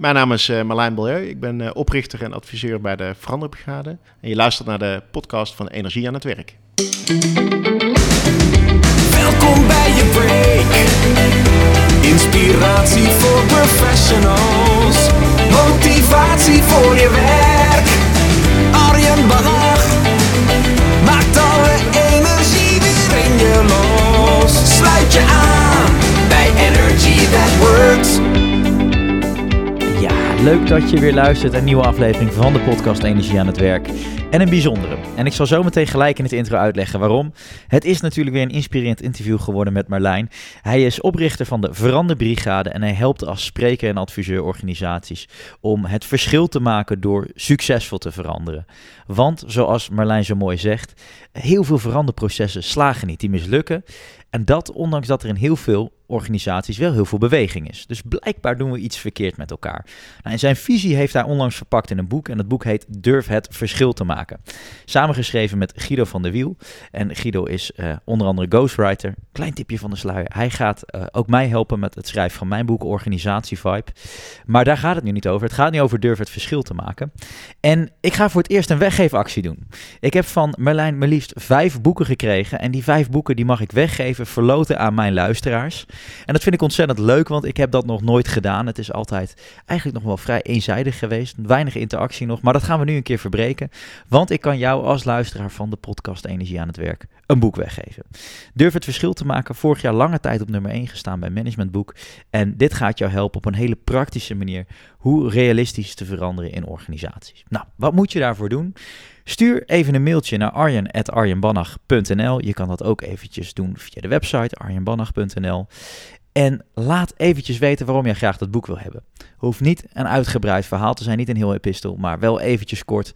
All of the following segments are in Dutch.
Mijn naam is uh, Marlijn Bilieu. Ik ben uh, oprichter en adviseur bij de Veranderbrigade. En je luistert naar de podcast van Energie aan het Werk. Welkom bij je break. Inspiratie voor professionals. Motivatie voor je werk. Arjen Bannach maakt alle energie weer in je los. Sluit je aan bij Energy That Works. Leuk dat je weer luistert naar een nieuwe aflevering van de podcast Energie aan het Werk. En een bijzondere. En ik zal zo meteen gelijk in het intro uitleggen waarom. Het is natuurlijk weer een inspirerend interview geworden met Marlijn. Hij is oprichter van de Veranderbrigade en hij helpt als spreker en adviseur organisaties om het verschil te maken door succesvol te veranderen. Want zoals Marlijn zo mooi zegt, heel veel veranderprocessen slagen niet, die mislukken. En dat ondanks dat er in heel veel organisaties wel heel veel beweging is. Dus blijkbaar doen we iets verkeerd met elkaar. Nou, en zijn visie heeft hij onlangs verpakt in een boek. En dat boek heet Durf het verschil te maken. Samengeschreven met Guido van der Wiel. En Guido is uh, onder andere ghostwriter. Klein tipje van de sluier. Hij gaat uh, ook mij helpen met het schrijven van mijn boek Organisatie Vibe. Maar daar gaat het nu niet over. Het gaat nu over Durf het verschil te maken. En ik ga voor het eerst een weggeefactie doen. Ik heb van Merlijn maar liefst vijf boeken gekregen. En die vijf boeken die mag ik weggeven, verloten aan mijn luisteraars. En dat vind ik ontzettend leuk, want ik heb dat nog nooit gedaan. Het is altijd eigenlijk nog wel vrij eenzijdig geweest. Weinig interactie nog, maar dat gaan we nu een keer verbreken. Want ik kan jou als luisteraar van de podcast Energie aan het Werk een boek weggeven. Durf het verschil te maken. Vorig jaar lange tijd op nummer 1 gestaan bij Managementboek. En dit gaat jou helpen op een hele praktische manier hoe realistisch te veranderen in organisaties. Nou, wat moet je daarvoor doen? Stuur even een mailtje naar arjen.arjenbannach.nl. Je kan dat ook eventjes doen via de website arjenbannach.nl. En laat eventjes weten waarom jij graag dat boek wil hebben. Hoeft niet een uitgebreid verhaal te zijn, niet een heel epistel, maar wel eventjes kort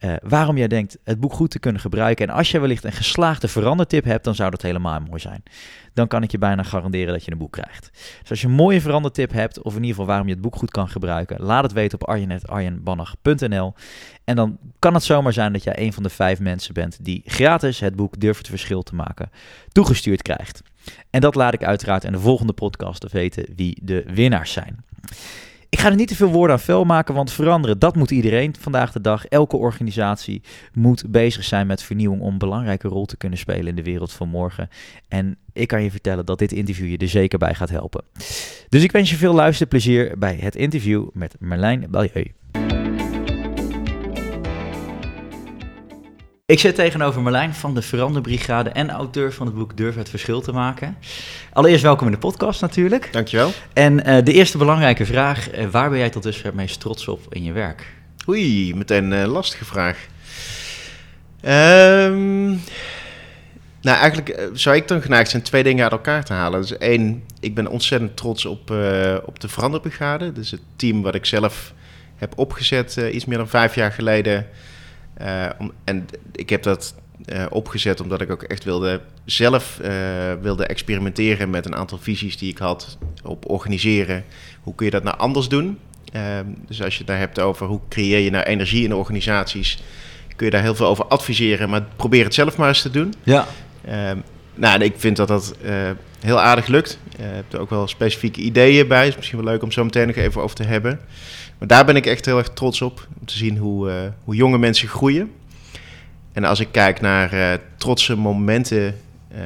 uh, waarom jij denkt het boek goed te kunnen gebruiken. En als je wellicht een geslaagde verandertip hebt, dan zou dat helemaal mooi zijn. Dan kan ik je bijna garanderen dat je een boek krijgt. Dus als je een mooie verandertip hebt, of in ieder geval waarom je het boek goed kan gebruiken, laat het weten op arjenet.arjenbannach.nl. En dan kan het zomaar zijn dat jij een van de vijf mensen bent die gratis het boek Durf het Verschil te maken toegestuurd krijgt. En dat laat ik uiteraard in de volgende podcast weten wie de winnaars zijn. Ik ga er niet te veel woorden aan vuil maken, want veranderen, dat moet iedereen vandaag de dag. Elke organisatie moet bezig zijn met vernieuwing om een belangrijke rol te kunnen spelen in de wereld van morgen. En ik kan je vertellen dat dit interview je er zeker bij gaat helpen. Dus ik wens je veel luisterplezier bij het interview met Merlijn Balieu. Ik zit tegenover Marlijn van de Veranderbrigade en auteur van het boek Durf het Verschil te maken. Allereerst welkom in de podcast natuurlijk. Dankjewel. En uh, de eerste belangrijke vraag, uh, waar ben jij tot dusver het meest trots op in je werk? Oei, meteen een uh, lastige vraag. Um, nou, eigenlijk zou ik dan geneigd zijn twee dingen uit elkaar te halen. Dus één, ik ben ontzettend trots op, op de Veranderbrigade. Dus het team wat ik zelf heb opgezet iets meer dan vijf jaar geleden... Om, en ik heb dat uh, opgezet omdat ik ook echt wilde zelf uh, wilde experimenteren met een aantal visies die ik had op organiseren. Hoe kun je dat nou anders doen? dus als je het daar hebt over hoe creëer je nou energie in organisaties, kun je daar heel veel over adviseren, maar probeer het zelf maar eens te doen. Ja. nou, ik vind dat dat heel aardig lukt. Je hebt er ook wel specifieke ideeën bij. Is misschien wel leuk om zo meteen nog even over te hebben. Maar daar ben ik echt heel erg trots op. Om te zien hoe, uh, hoe jonge mensen groeien. En als ik kijk naar uh, trotse momenten uh,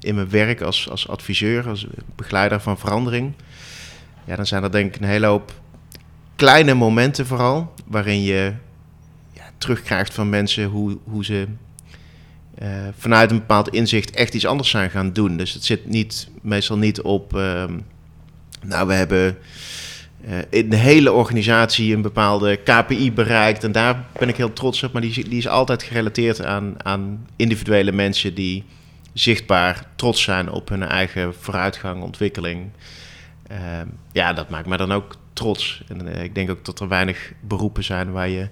in mijn werk als, als adviseur, als begeleider van verandering. Ja, dan zijn er denk ik een hele hoop kleine momenten vooral. Waarin je ja, terugkrijgt van mensen hoe, hoe ze vanuit een bepaald inzicht echt iets anders zijn gaan doen. Dus het zit niet, meestal niet op. Ehm, nou, we hebben uh, in de hele organisatie een bepaalde KPI bereikt. En daar ben ik heel trots op. Maar die, die is altijd gerelateerd aan, aan individuele mensen die zichtbaar trots zijn op hun eigen vooruitgang, ontwikkeling. Uh, ja, dat maakt me dan ook trots. En uh, ik denk ook dat er weinig beroepen zijn waar je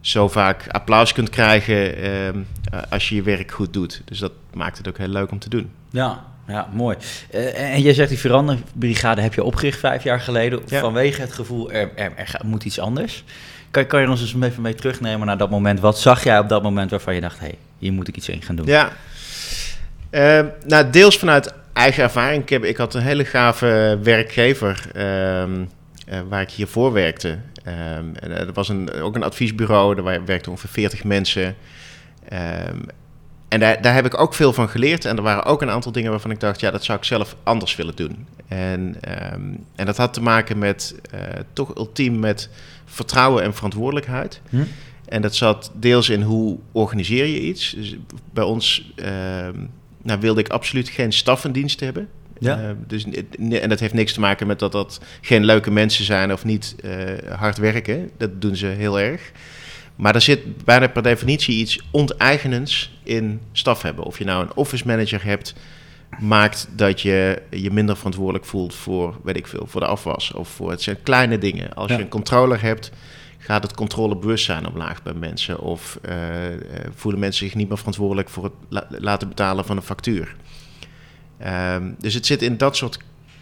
zo vaak applaus kunt krijgen ehm, als je je werk goed doet. Dus dat maakt het ook heel leuk om te doen. Ja, ja, mooi. Uh, en jij zegt die veranderbrigade heb je opgericht vijf jaar geleden vanwege het gevoel er, er, er, moet iets anders. Kan, kan je ons eens even mee terugnemen naar dat moment? Wat zag jij op dat moment waarvan je dacht, hé, hey, hier moet ik iets in gaan doen? Ja, uh, nou deels vanuit eigen ervaring. Ik, heb, ik had een hele gave werkgever. Uh, waar ik hiervoor werkte. Ehm, en dat was een, ook een adviesbureau, daar werkten ongeveer 40 mensen. Ehm, en daar, daar heb ik ook veel van geleerd. En er waren ook een aantal dingen waarvan ik dacht, ja, dat zou ik zelf anders willen doen. En, ehm, en dat had te maken met uh, toch ultiem met vertrouwen en verantwoordelijkheid. Hm? En dat zat deels in hoe organiseer je iets. Dus bij ons ehm, nou, wilde ik absoluut geen staf in dienst hebben. Ja. Uh, dus, en dat heeft niks te maken met dat dat geen leuke mensen zijn of niet uh, hard werken. Dat doen ze heel erg. Maar er zit bijna per definitie iets onteigenends in staf hebben. Of je nou een office manager hebt, maakt dat je je minder verantwoordelijk voelt voor, weet ik veel, voor de afwas. Of voor het zijn kleine dingen. Als je een controller hebt, gaat het controlebewustzijn omlaag bij mensen. Of uh, voelen mensen zich niet meer verantwoordelijk voor het laten betalen van een factuur. Um, dus het zit in dat soort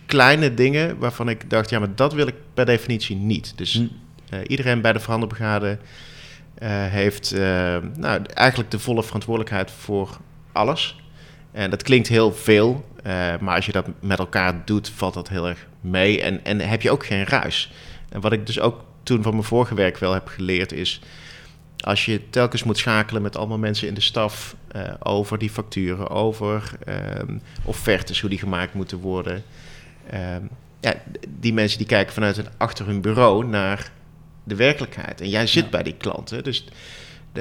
kleine dingen waarvan ik dacht, ja, maar dat wil ik per definitie niet. Dus uh, iedereen bij de veranderbrigade uh, heeft nou, eigenlijk de volle verantwoordelijkheid voor alles. En dat klinkt heel veel, maar als je dat met elkaar doet, valt dat heel erg mee. En, en heb je ook geen ruis. En wat ik dus ook toen van mijn vorige werk wel heb geleerd is... als je telkens moet schakelen met allemaal mensen in de staf... Over die facturen, over um, offertes, hoe die gemaakt moeten worden... Um, ja, die mensen die kijken vanuit het, achter hun bureau naar de werkelijkheid. En jij zit ja. bij die klanten, dus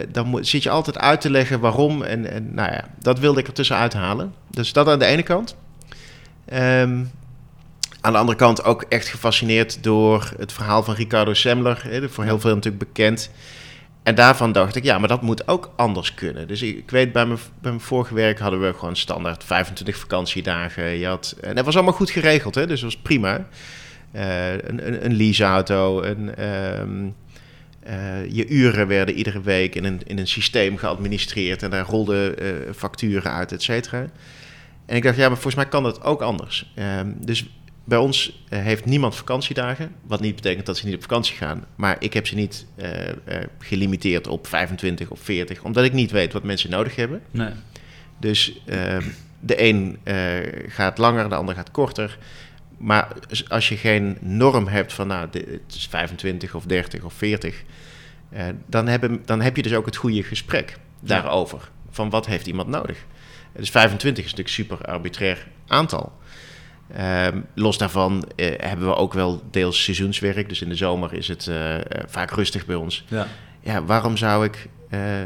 dan moet, zit je altijd uit te leggen waarom. En, en nou ja, dat wilde ik er tussenuit halen. Dus dat aan de ene kant. Um, aan de andere kant ook echt gefascineerd door het verhaal van Ricardo Semler. Hè, voor heel veel natuurlijk bekend. En daarvan dacht ik, ja, maar dat moet ook anders kunnen. Dus ik, ik weet, bij mijn, bij mijn vorige werk hadden we gewoon standaard 25 vakantiedagen. Je had, en dat was allemaal goed geregeld, hè, dus dat was prima. Uh, een, een, een leaseauto, een, um, uh, je uren werden iedere week in een, in een systeem geadministreerd... en daar rolden uh, facturen uit, et cetera. En ik dacht, ja, maar volgens mij kan dat ook anders. Um, dus bij ons heeft niemand vakantiedagen. Wat niet betekent dat ze niet op vakantie gaan. Maar ik heb ze niet gelimiteerd op 25 of 40. Omdat ik niet weet wat mensen nodig hebben. Nee. Dus ehm, de een gaat langer, de ander gaat korter. Maar als je geen norm hebt van nou, het is 25 of 30 of 40. dan, hebben, dan heb je dus ook het goede gesprek daarover. Van wat heeft iemand nodig? Dus 25 is natuurlijk super arbitrair aantal. Um, los daarvan uh, hebben we ook wel deels seizoenswerk. Dus in de zomer is het uh, vaak rustig bij ons. Ja, ja waarom, zou ik,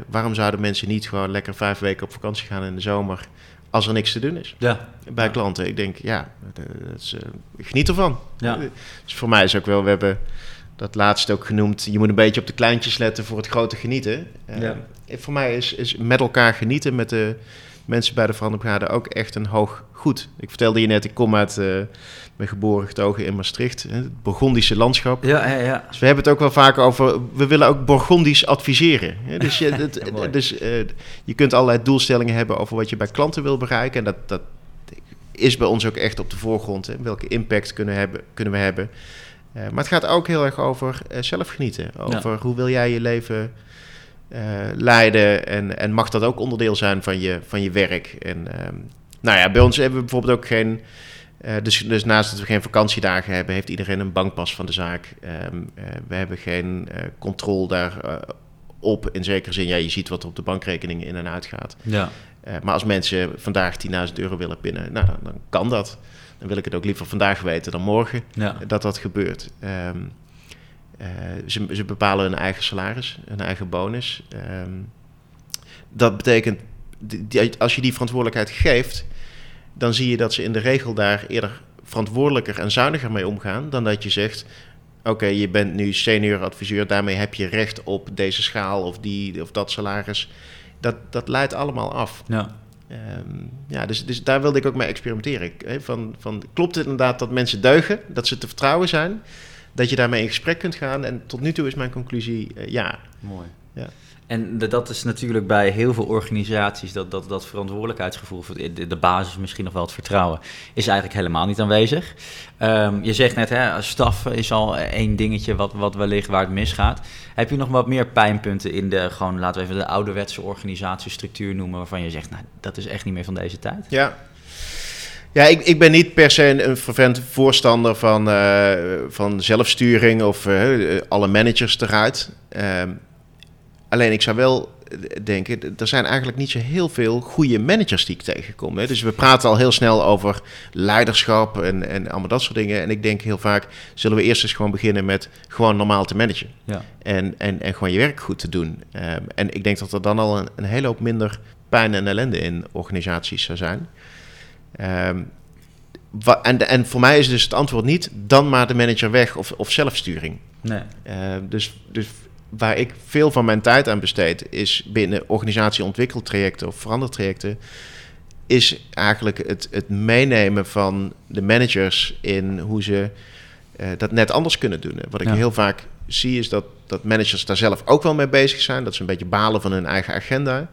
waarom zouden mensen niet gewoon lekker vijf weken op vakantie gaan in de zomer... als er niks te doen is ja. bij klanten? Ik denk, ja, dat is, geniet ervan. Ja. Dus voor mij is ook wel, we hebben dat laatst ook genoemd... je moet een beetje op de kleintjes letten voor het grote genieten. Ja. Voor mij is, is met elkaar genieten met de mensen bij de Veranderbrigade ook echt een hoog goed. Ik vertelde je net, ik kom uit, uh, mijn geboren getogen in Maastricht, het Burgondische landschap. Ja, ja, ja. Dus we hebben het ook wel vaak over, we willen ook Burgondisch adviseren. Dus, je, het, dus uh, je kunt allerlei doelstellingen hebben over wat je bij klanten wil bereiken. En dat, dat is bij ons ook echt op de voorgrond. Hè. Welke impact kunnen, hebben, kunnen we hebben? Uh, maar het gaat ook heel erg over zelfgenieten. Over ja. hoe wil jij je leven uh, leiden. En, en mag dat ook onderdeel zijn van je, van je werk. En um, nou ja, bij ons hebben we bijvoorbeeld ook geen. Uh, dus, dus naast dat we geen vakantiedagen hebben, heeft iedereen een bankpas van de zaak. Um, uh, we hebben geen controle daarop. in zekere zin, ja, je ziet wat er op de bankrekening in en uit gaat. Ja. maar als mensen vandaag 10.000 euro willen pinnen, nou, dan, dan, kan dat. Dan wil ik het ook liever vandaag weten dan morgen ja. dat dat gebeurt. Um, uh, ze, ze, bepalen hun eigen salaris, hun eigen bonus. Um, dat betekent, die, als je die verantwoordelijkheid geeft, dan zie je dat ze in de regel daar eerder verantwoordelijker en zuiniger mee omgaan dan dat je zegt: Oké, je bent nu senior adviseur, daarmee heb je recht op deze schaal of, die, of dat salaris. Dat, dat leidt allemaal af. Ja. Um, ja, dus, dus daar wilde ik ook mee experimenteren. Van, van, klopt het inderdaad dat mensen deugen, dat ze te vertrouwen zijn? dat je daarmee in gesprek kunt gaan. En tot nu toe is mijn conclusie uh, ja. Mooi. Ja. En dat is natuurlijk bij heel veel organisaties, dat, dat, dat verantwoordelijkheidsgevoel, de, de basis misschien nog wel het vertrouwen, is eigenlijk helemaal niet aanwezig. Um, je zegt net, hè, staf is al één dingetje wat, wat wellicht waar het misgaat. Heb je nog wat meer pijnpunten in de, gewoon laten we even de ouderwetse organisatiestructuur noemen, waarvan je zegt, nou, dat is echt niet meer van deze tijd? Ja, Ja, ik, ik ben niet per se een, een fervent voorstander van, uh, van zelfsturing of uh, alle managers eruit. Ehm, alleen ik zou wel denken, er zijn eigenlijk niet zo heel veel goede managers die ik tegenkom. Hè. Dus we praten al heel snel over leiderschap en, en allemaal dat soort dingen. En ik denk heel vaak, zullen we eerst eens gewoon beginnen met gewoon normaal te managen. Ja. En, en, en gewoon je werk goed te doen. Um, en ik denk dat er dan al een, een hele hoop minder pijn en ellende in organisaties zou zijn. Um, en, en voor mij is dus het antwoord niet dan maar de manager weg of, of zelfsturing. Nee. Uh, dus, dus waar ik veel van mijn tijd aan besteed, is binnen organisatieontwikkeltrajecten of verandertrajecten, is eigenlijk het, het meenemen van de managers in hoe ze uh, dat net anders kunnen doen. Wat ik heel vaak zie is dat, dat managers daar zelf ook wel mee bezig zijn, dat ze een beetje balen van hun eigen agenda.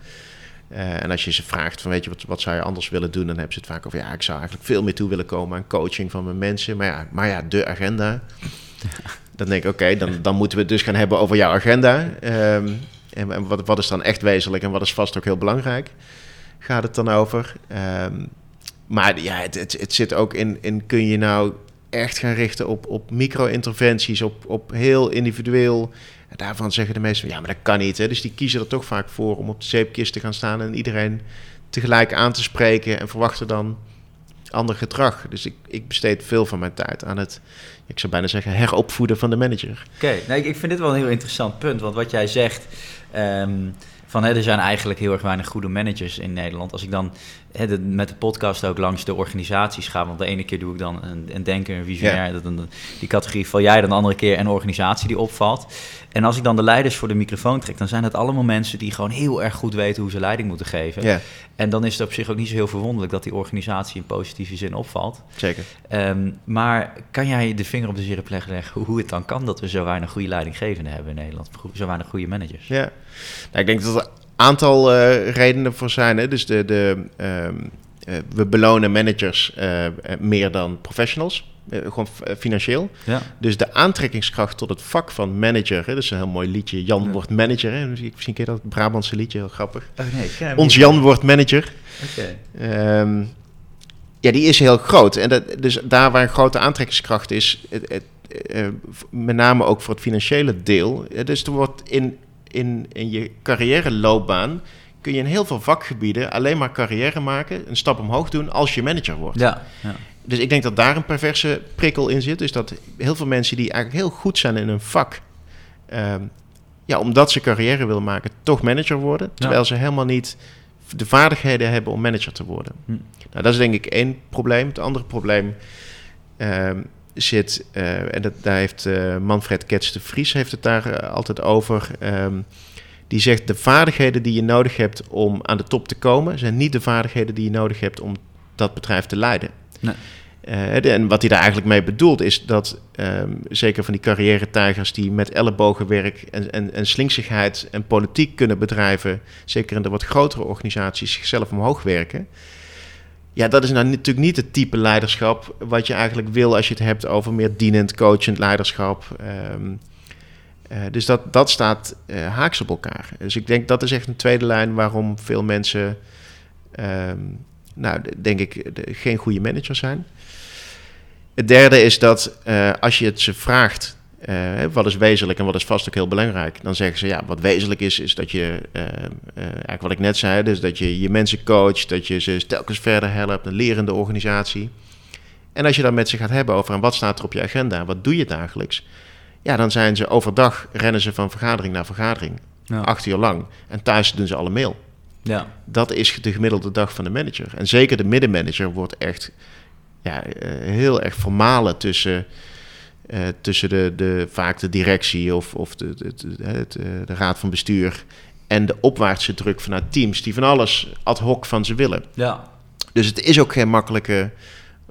Uh, en als je ze vraagt van weet je wat, wat zou je anders willen doen, dan hebben ze het vaak over ja, ik zou eigenlijk veel meer toe willen komen aan coaching van mijn mensen. Maar ja, maar ja de agenda. Dan denk ik, oké, dan, dan moeten we het dus gaan hebben over jouw agenda. Um, en, en wat, wat is dan echt wezenlijk en wat is vast ook heel belangrijk? Gaat het dan over? Um, maar ja, het, het, het, zit ook in, in kun je nou echt gaan richten op, op micro-interventies, op, op heel individueel. En daarvan zeggen de meesten, ja, maar dat kan niet. Hè? Dus die kiezen er toch vaak voor om op de zeepkist te gaan staan en iedereen tegelijk aan te spreken en verwachten dan ander gedrag. Dus ik, ik besteed veel van mijn tijd aan het, ik zou bijna zeggen, heropvoeden van de manager. Oké, nee, ik, vind dit wel een heel interessant punt. Want wat jij zegt, um, van hè, er zijn eigenlijk heel erg weinig goede managers in Nederland. Als ik dan hè, de, met de podcast ook langs de organisaties ga, want de ene keer doe ik dan een, een denker, een visionair, dat, die categorie val jij, dan de andere keer een organisatie die opvalt. En als ik dan de leiders voor de microfoon trek, dan zijn het allemaal mensen die gewoon heel erg goed weten hoe ze leiding moeten geven. En dan is het op zich ook niet zo heel verwonderlijk dat die organisatie in positieve zin opvalt. Zeker. Um, maar kan jij de vinger op de zere plek leggen hoe het dan kan dat we zo weinig goede leidinggevenden hebben in Nederland? Zo weinig goede managers? Ja, nou, ik denk dat aantal uh, redenen voor zijn. Hè? Dus de, de, um, uh, we belonen managers uh, meer dan professionals. Uh, gewoon financieel. Ja. Dus de aantrekkingskracht tot het vak van manager. Hè, dat is een heel mooi liedje. Jan ja. wordt manager. Hè, misschien ken je dat Brabantse liedje, heel grappig. Oh, nee, Ons Jan wordt manager. Okay. Um, ja, die is heel groot. En dat, dus daar waar een grote aantrekkingskracht is, het, het, uh, met name ook voor het financiële deel. Dus er wordt in, in, in je carrière loopbaan kun je in heel veel vakgebieden alleen maar carrière maken, een stap omhoog doen als je manager wordt. Ja, ja. Dus ik denk dat daar een perverse prikkel in zit. Dus dat heel veel mensen die eigenlijk heel goed zijn in een vak, um, ja, omdat ze carrière willen maken, toch manager worden. Terwijl ja. ze helemaal niet de vaardigheden hebben om manager te worden. Hm. Nou, dat is denk ik één probleem. Het andere probleem um, zit, uh, en dat, daar heeft uh, Manfred Kets de Vries heeft het daar uh, altijd over. Um, die zegt de vaardigheden die je nodig hebt om aan de top te komen, zijn niet de vaardigheden die je nodig hebt om dat bedrijf te leiden. Nee. En wat hij daar eigenlijk mee bedoelt is dat um, zeker van die carrière-tijgers die met ellebogenwerk en, en, en slinksigheid en politiek kunnen bedrijven, zeker in de wat grotere organisaties, zichzelf omhoog werken. Ja, dat is nou natuurlijk niet het type leiderschap wat je eigenlijk wil als je het hebt over meer dienend, coachend leiderschap. Um, uh, dus dat, dat staat uh, haaks op elkaar. Dus ik denk dat is echt een tweede lijn waarom veel mensen, um, nou, denk ik, geen goede manager zijn. Het derde is dat uh, als je het ze vraagt, wat is wezenlijk en wat is vast ook heel belangrijk, dan zeggen ze ja, wat wezenlijk is, is dat je, eigenlijk wat ik net zei, dus dat je je mensen coacht, dat je ze telkens verder helpt, een lerende organisatie. En als je dan met ze gaat hebben over en wat staat er op je agenda, wat doe je dagelijks, ja, dan zijn ze overdag rennen ze van vergadering naar vergadering. Ja. Acht uur lang. En thuis doen ze alle mail. Ja. Dat is de gemiddelde dag van de manager. En zeker de middenmanager wordt echt ja, heel erg formalen tussen, uh, tussen de, de, vaak de directie of, of de, de, de, de, raad van bestuur en de opwaartse druk vanuit teams die van alles ad hoc van ze willen. Ja. Dus het is ook geen makkelijke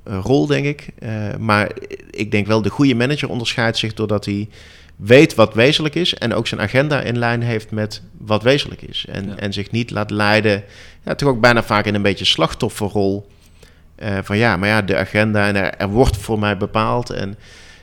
rol, denk ik. Uh, maar ik denk wel de goede manager onderscheidt zich doordat hij weet wat wezenlijk is en ook zijn agenda in lijn heeft met wat wezenlijk is. En, ja. en zich niet laat leiden, ja, toch ook bijna vaak in een beetje slachtofferrol. Uh, van ja, maar ja, de agenda en er, er, wordt voor mij bepaald. En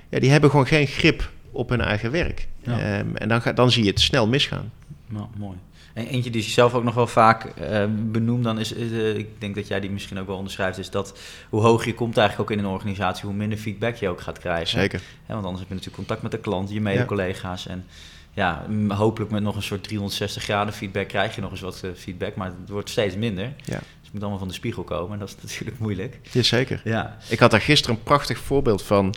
ja, die hebben gewoon geen grip op hun eigen werk. Ja. Um, en dan, ga, dan zie je het snel misgaan. Nou, mooi. En eentje die zichzelf ook nog wel vaak uh, benoemt, dan is, uh, ik denk dat jij die misschien ook wel onderschrijft, is dat hoe hoger je komt eigenlijk ook in een organisatie, hoe minder feedback je ook gaat krijgen. Zeker. want anders heb je natuurlijk contact met de klant, je mede-collega's en ja, hopelijk met nog een soort 360 graden feedback krijg je nog eens wat uh, feedback, maar het wordt steeds minder. Ja. Het moet allemaal van de spiegel komen en dat is natuurlijk moeilijk. Jazeker. Ja. Ik had daar gisteren een prachtig voorbeeld van.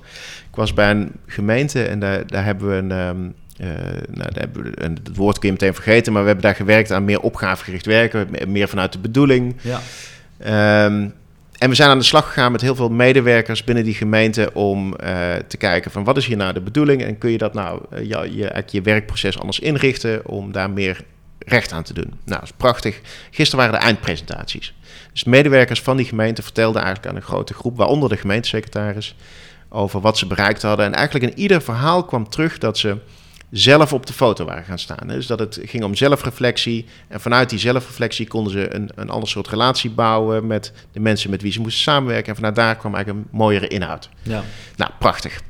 Ik was bij een gemeente en daar, daar hebben we een... Um, uh, nou, we, het woord kun je meteen vergeten, maar we hebben daar gewerkt aan meer opgavegericht werken, meer vanuit de bedoeling. Ja. Um, en we zijn aan de slag gegaan met heel veel medewerkers binnen die gemeente om uh, te kijken van wat is hier nou de bedoeling en kun je dat nou uh, je, je, je werkproces anders inrichten om daar meer recht aan te doen. Nou, dat is prachtig. Gisteren waren de eindpresentaties. Dus medewerkers van die gemeente vertelden eigenlijk aan een grote groep, waaronder de gemeentesecretaris, over wat ze bereikt hadden. En eigenlijk in ieder verhaal kwam terug dat ze zelf op de foto waren gaan staan. Dus dat het ging om zelfreflectie. En vanuit die zelfreflectie konden ze een, een ander soort relatie bouwen met de mensen met wie ze moesten samenwerken. En vanuit daar kwam eigenlijk een mooiere inhoud. Ja. Nou, prachtig.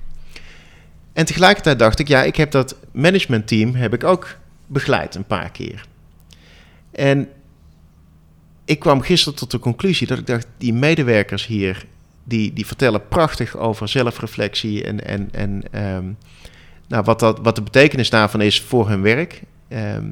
En tegelijkertijd dacht ik, ja, ik heb dat managementteam heb ik ook begeleid een paar keer. En ik kwam gisteren tot de conclusie dat ik dacht, die medewerkers hier, die, die vertellen prachtig over zelfreflectie en, en, en ehm, nou, wat, dat, wat de betekenis daarvan is voor hun werk. Ehm,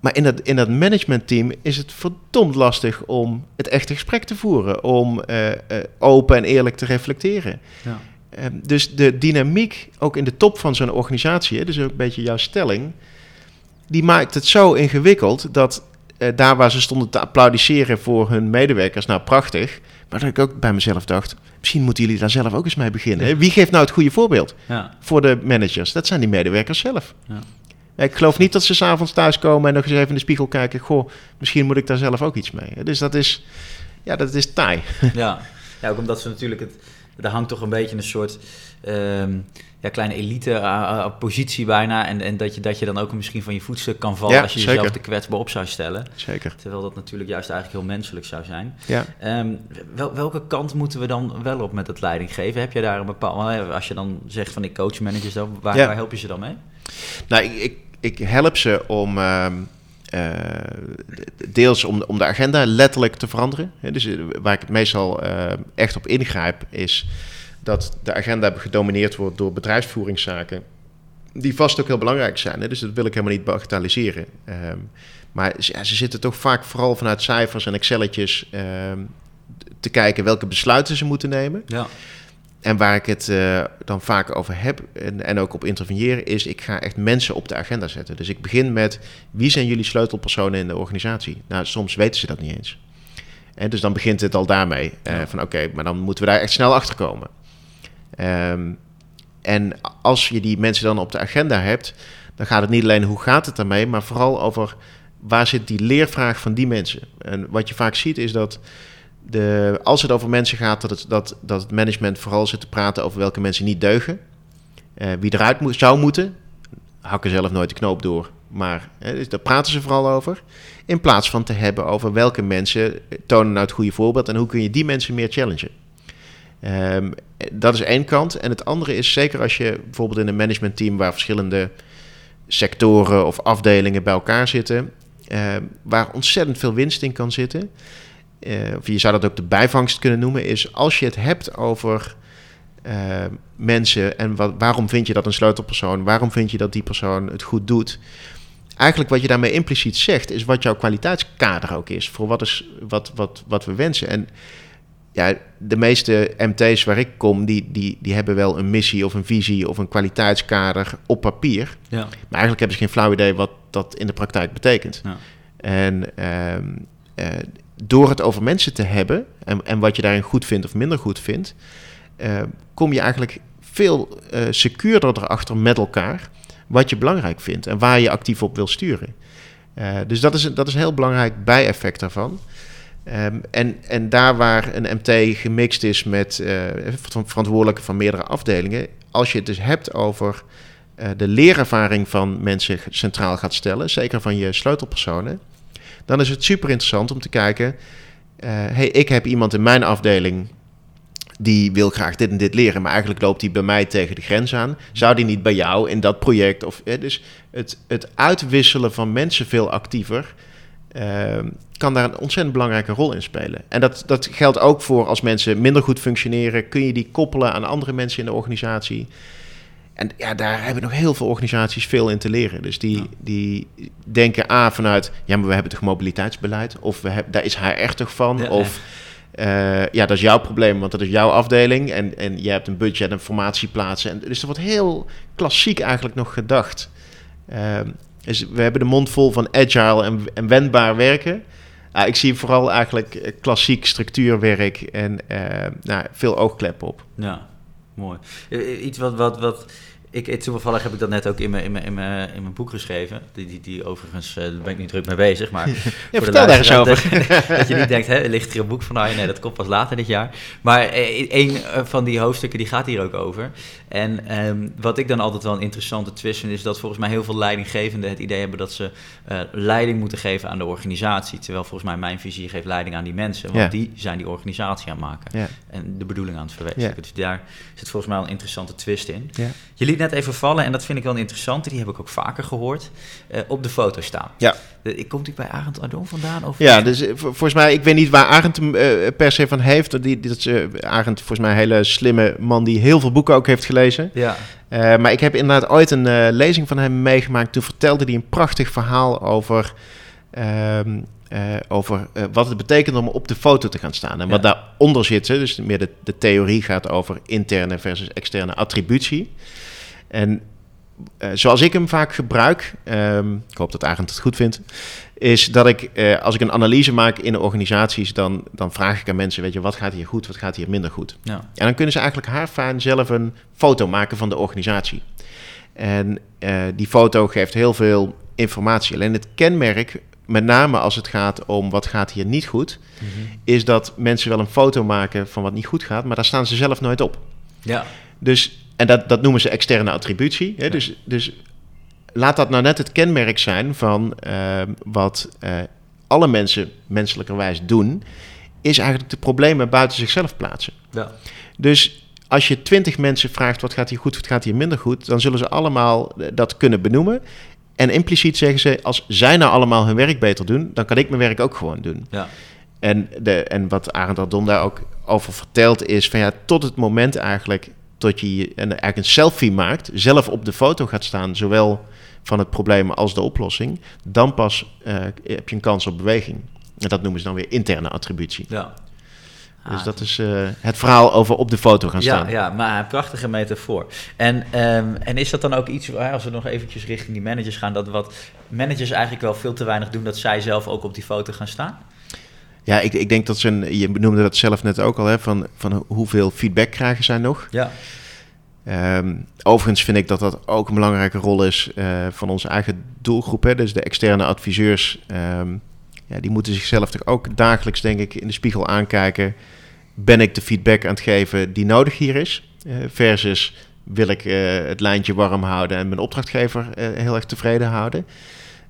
maar in dat, in dat managementteam is het verdomd lastig om het echte gesprek te voeren. Om uh, open en eerlijk te reflecteren. Ja. Ehm, dus de dynamiek, ook in de top van zo'n organisatie, dus ook een beetje jouw stelling, die maakt het zo ingewikkeld dat uh, daar waar ze stonden te applaudisseren voor hun medewerkers, nou prachtig, maar dat ik ook bij mezelf dacht, misschien moeten jullie daar zelf ook eens mee beginnen. Wie geeft nou het goede voorbeeld ja. voor de managers? Dat zijn die medewerkers zelf. Ja. Ik geloof niet dat ze s'avonds thuiskomen en nog eens even in de spiegel kijken. Goh, misschien moet ik daar zelf ook iets mee. Dus dat is, ja, dat is taai. Ja, ja ook omdat ze natuurlijk het, er hangt toch een beetje een soort ehm, ja, kleine elite uh, positie bijna. En, en dat, je, dat je dan ook misschien van je voetstuk kan vallen als je jezelf te kwetsbaar op zou stellen. Zeker. Terwijl dat natuurlijk juist eigenlijk heel menselijk zou zijn. Ja. Um, wel, welke kant moeten we dan wel op met het leiding geven? Heb je daar een bepaald... Als je dan zegt van ik coach managers, dan, waar, waar help je ze dan mee? Nou, ik, ik, ik help ze om... Uh, deels om, om de agenda letterlijk te veranderen. Dus waar ik het meestal uh, echt op ingrijp is dat de agenda gedomineerd wordt door bedrijfsvoeringszaken. Die vast ook heel belangrijk zijn. Hè? Dus dat wil ik helemaal niet bagatelliseren. Ehm, maar ja, ze zitten toch vaak vooral vanuit cijfers en Excelletjes ehm, te kijken welke besluiten ze moeten nemen. Ja. En waar ik het uh, dan vaak over heb en, en, ook op interveneren, is ik ga echt mensen op de agenda zetten. Dus ik begin met wie zijn jullie sleutelpersonen in de organisatie? Nou, soms weten ze dat niet eens. En dus dan begint het al daarmee. Uh, Van oké, maar dan moeten we daar echt snel achter komen. Ehm, en als je die mensen dan op de agenda hebt, dan gaat het niet alleen hoe gaat het ermee, maar vooral over waar zit die leervraag van die mensen. En wat je vaak ziet is dat de, als het over mensen gaat, dat het, dat, dat het management vooral zit te praten over welke mensen niet deugen. Uh, wie eruit zou moeten, hakken zelf nooit de knoop door. Maar hè, dus daar praten ze vooral over. In plaats van te hebben over welke mensen tonen nou het goede voorbeeld en hoe kun je die mensen meer challengen. Um, dat is één kant. En het andere is zeker als je bijvoorbeeld in een managementteam waar verschillende sectoren of afdelingen bij elkaar zitten, uh, waar ontzettend veel winst in kan zitten. Uh, of je zou dat ook de bijvangst kunnen noemen, is als je het hebt over uh, mensen en wat, waarom vind je dat een sleutelpersoon, waarom vind je dat die persoon het goed doet. Eigenlijk wat je daarmee impliciet zegt, is wat jouw kwaliteitskader ook is voor wat, is, wat, wat, wat we wensen. En ja, de meeste MT's waar ik kom, die, die, die hebben wel een missie of een visie of een kwaliteitskader op papier. Ja. Maar eigenlijk hebben ze geen flauw idee wat dat in de praktijk betekent. Ja. En ehm, eh, door het over mensen te hebben en, en wat je daarin goed vindt of minder goed vindt, uh, kom je eigenlijk veel uh, secuurder erachter met elkaar wat je belangrijk vindt en waar je actief op wil sturen. dus dat is, dat is een heel belangrijk bijeffect daarvan. Um, en, en daar waar een MT gemixt is met uh, verantwoordelijke van meerdere afdelingen, als je het dus hebt over uh, de leerervaring van mensen centraal gaat stellen, zeker van je sleutelpersonen, dan is het super interessant om te kijken, uh, hey, ik heb iemand in mijn afdeling die wil graag dit en dit leren, maar eigenlijk loopt hij bij mij tegen de grens aan. Zou die niet bij jou in dat project? Of, dus het, het uitwisselen van mensen veel actiever ehm, kan daar een ontzettend belangrijke rol in spelen. En dat, dat geldt ook voor als mensen minder goed functioneren. Kun je die koppelen aan andere mensen in de organisatie? En ja, daar hebben nog heel veel organisaties veel in te leren. Dus die, Ja. die denken A vanuit, ja, maar we hebben toch mobiliteitsbeleid? Of we hebben, daar is HR toch van? Ja, of eh, ja, dat is jouw probleem, want dat is jouw afdeling. En, en je hebt een budget en formatieplaatsen. En, dus er wordt heel klassiek eigenlijk nog gedacht. Ehm, dus we hebben de mond vol van agile en, en wendbaar werken. Nou, ik zie vooral eigenlijk eh, klassiek structuurwerk en eh, nou, veel oogkleppen op. Ja, mooi. Eh, Iets wat, wat, wat ik, toevallig heb ik dat net ook in mijn, in mijn, in mijn, in mijn boek geschreven. Die, die, die overigens, eh, daar ben ik niet druk mee bezig, maar... Ja, vertel daar eens over. Dat, dat je niet denkt, hè, ligt er een boek van? Nou, nee, dat komt pas later dit jaar. Maar eh, een eh, van die hoofdstukken, die gaat hier ook over. En ehm, wat ik dan altijd wel een interessante twist vind, is dat volgens mij heel veel leidinggevenden het idee hebben dat ze leiding moeten geven aan de organisatie. Terwijl volgens mij mijn visie geeft leiding aan die mensen, want Ja. die zijn die organisatie aan het maken. Ja. En de bedoeling aan het verwezenlijken. Dus daar zit volgens mij een interessante twist in. Ja. Je liet net even vallen, en dat vind ik wel een interessante, die heb ik ook vaker gehoord, eh, op de foto staan. Ja. De, ik komt die bij Arend Ardon vandaan? Of Ja, dus eh, vol- volgens mij, ik weet niet waar Arend hem eh, per se van heeft. Die, die, dat is, Arend, volgens mij een hele slimme man die heel veel boeken ook heeft gelezen. Ja, maar ik heb inderdaad ooit een lezing van hem meegemaakt. Toen vertelde hij een prachtig verhaal over, ehm, eh, over wat het betekent om op de foto te gaan staan. En wat Ja. daaronder zit, dus meer de, de theorie gaat over interne versus externe attributie. En eh, zoals ik hem vaak gebruik, ehm, ik hoop dat Arend het goed vindt, is dat ik, eh, als ik een analyse maak in de organisaties, dan, dan vraag ik aan mensen, weet je, wat gaat hier goed, wat gaat hier minder goed? ja, En dan kunnen ze eigenlijk haarfijn zelf een foto maken van de organisatie. En eh, die foto geeft heel veel informatie. Alleen het kenmerk, met name als het gaat om wat gaat hier niet goed, is dat mensen wel een foto maken van wat niet goed gaat, maar daar staan ze zelf nooit op. ja, Dus, en dat, dat noemen ze externe attributie. Hè? Ja. Dus, dus laat dat nou net het kenmerk zijn van eh, wat eh, alle mensen menselijkerwijs doen, is eigenlijk de problemen buiten zichzelf plaatsen. ja. Dus als je twintig mensen vraagt wat gaat hier goed, wat gaat hier minder goed, dan zullen ze allemaal eh, dat kunnen benoemen. En impliciet zeggen ze, als zij nou allemaal hun werk beter doen, dan kan ik mijn werk ook gewoon doen. ja. En, de, en wat Arend Ardon daar ook over vertelt is van ja, tot het moment eigenlijk dat je je- en eigenlijk een selfie maakt, zelf op de foto gaat staan, zowel van het probleem als de oplossing, dan pas eh, heb je een kans op beweging. En dat noemen ze dan weer interne attributie. ja. Dus dat is eh, het verhaal over op de foto gaan staan. Ja, ja, maar een prachtige metafoor. En, ehm, en is dat dan ook iets, waar, als we nog eventjes richting die managers gaan, dat wat managers eigenlijk wel veel te weinig doen, dat zij zelf ook op die foto gaan staan? Ja, ik, ik denk dat ze, een, je noemde dat zelf net ook al, hè, van, van hoeveel feedback krijgen zij nog. Ja, Ehm, overigens vind ik dat dat ook een belangrijke rol is eh, van onze eigen doelgroep. Hè, dus de externe adviseurs, ehm, ja, die moeten zichzelf toch ook dagelijks, denk ik, in de spiegel aankijken. Ben ik de feedback aan het geven die nodig hier is? Eh, versus wil ik eh, het lijntje warm houden en mijn opdrachtgever heel erg tevreden houden?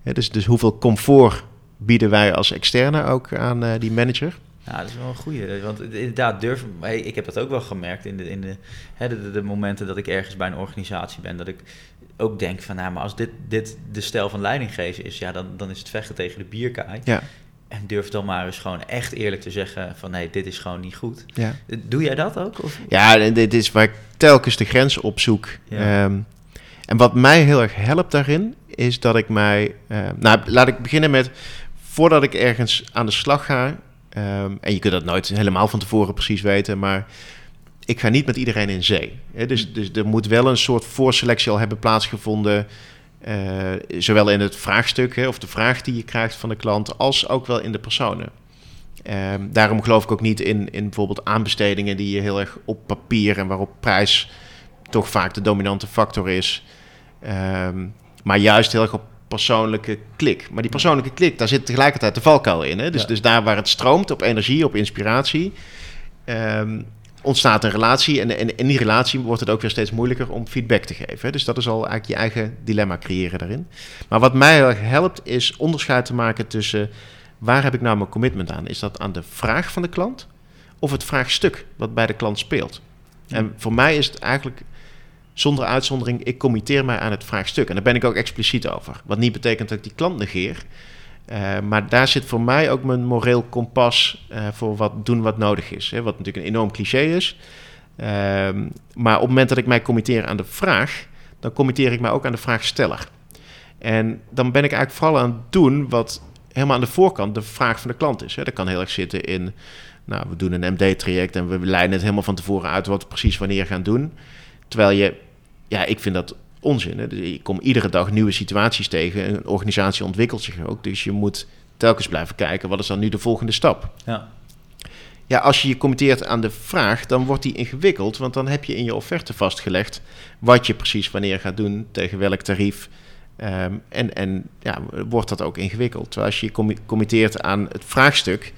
Dus, dus hoeveel comfort bieden wij als externe ook aan eh, die manager? Ja, dat is wel een goeie. Want inderdaad, durf, hey, ik heb dat ook wel gemerkt in, de, in de, hè, de, momenten dat ik ergens bij een organisatie ben. Dat ik ook denk van, nou, maar als dit, dit de stijl van leiding geven is, ja, dan, dan is het vechten tegen de bierkaai. Ja, En durf dan maar eens gewoon echt eerlijk te zeggen van, nee, dit is gewoon niet goed. ja. Doe jij dat ook? Of? Ja, en dit is waar ik telkens de grens opzoek. Ja. Ehm, en wat mij heel erg helpt daarin, is dat ik mij... eh, nou, laat ik beginnen met... Voordat ik ergens aan de slag ga... ehm, en je kunt dat nooit helemaal van tevoren precies weten... maar ik ga niet met iedereen in zee. Hè? Dus, dus er moet wel een soort voorselectie al hebben plaatsgevonden... eh, zowel in het vraagstuk hè, of de vraag die je krijgt van de klant... als ook wel in de personen. Ehm, daarom geloof ik ook niet in, in bijvoorbeeld aanbestedingen die je heel erg op papier en waarop prijs toch vaak de dominante factor is. Ehm, maar juist heel erg op persoonlijke klik. Maar die persoonlijke klik, daar zit tegelijkertijd de valkuil in. Hè? Dus, Ja. dus daar waar het stroomt op energie, op inspiratie, ehm, ontstaat een relatie. En, en in die relatie wordt het ook weer steeds moeilijker om feedback te geven. Hè? Dus dat is al eigenlijk je eigen dilemma creëren daarin. Maar wat mij heel erg helpt, is onderscheid te maken tussen waar heb ik nou mijn commitment aan? Is dat aan de vraag van de klant? of het vraagstuk wat bij de klant speelt. En voor mij is het eigenlijk zonder uitzondering, ik committeer mij aan het vraagstuk. En daar ben ik ook expliciet over. Wat niet betekent dat ik die klant negeer. Uh, maar daar zit voor mij ook mijn moreel kompas uh, voor wat doen wat nodig is. Hè? Wat natuurlijk een enorm cliché is. Uh, maar op het moment dat ik mij committeer aan de vraag, dan committeer ik mij ook aan de vraagsteller. En dan ben ik eigenlijk vooral aan het doen wat helemaal aan de voorkant de vraag van de klant is. Hè? Dat kan heel erg zitten in, nou, we doen een MD-traject en we leiden het helemaal van tevoren uit wat we precies wanneer gaan doen. Terwijl je, ja, ik vind dat onzin. Hè? Dus je komt iedere dag nieuwe situaties tegen. Een organisatie ontwikkelt zich ook. Dus je moet telkens blijven kijken, wat is dan nu de volgende stap? Ja. Ja, als je je committeert aan de vraag, dan wordt die ingewikkeld. Want dan heb je in je offerte vastgelegd wat je precies wanneer gaat doen, tegen welk tarief. Um, en en ja, wordt dat ook ingewikkeld. Terwijl als je je committeert aan het vraagstuk,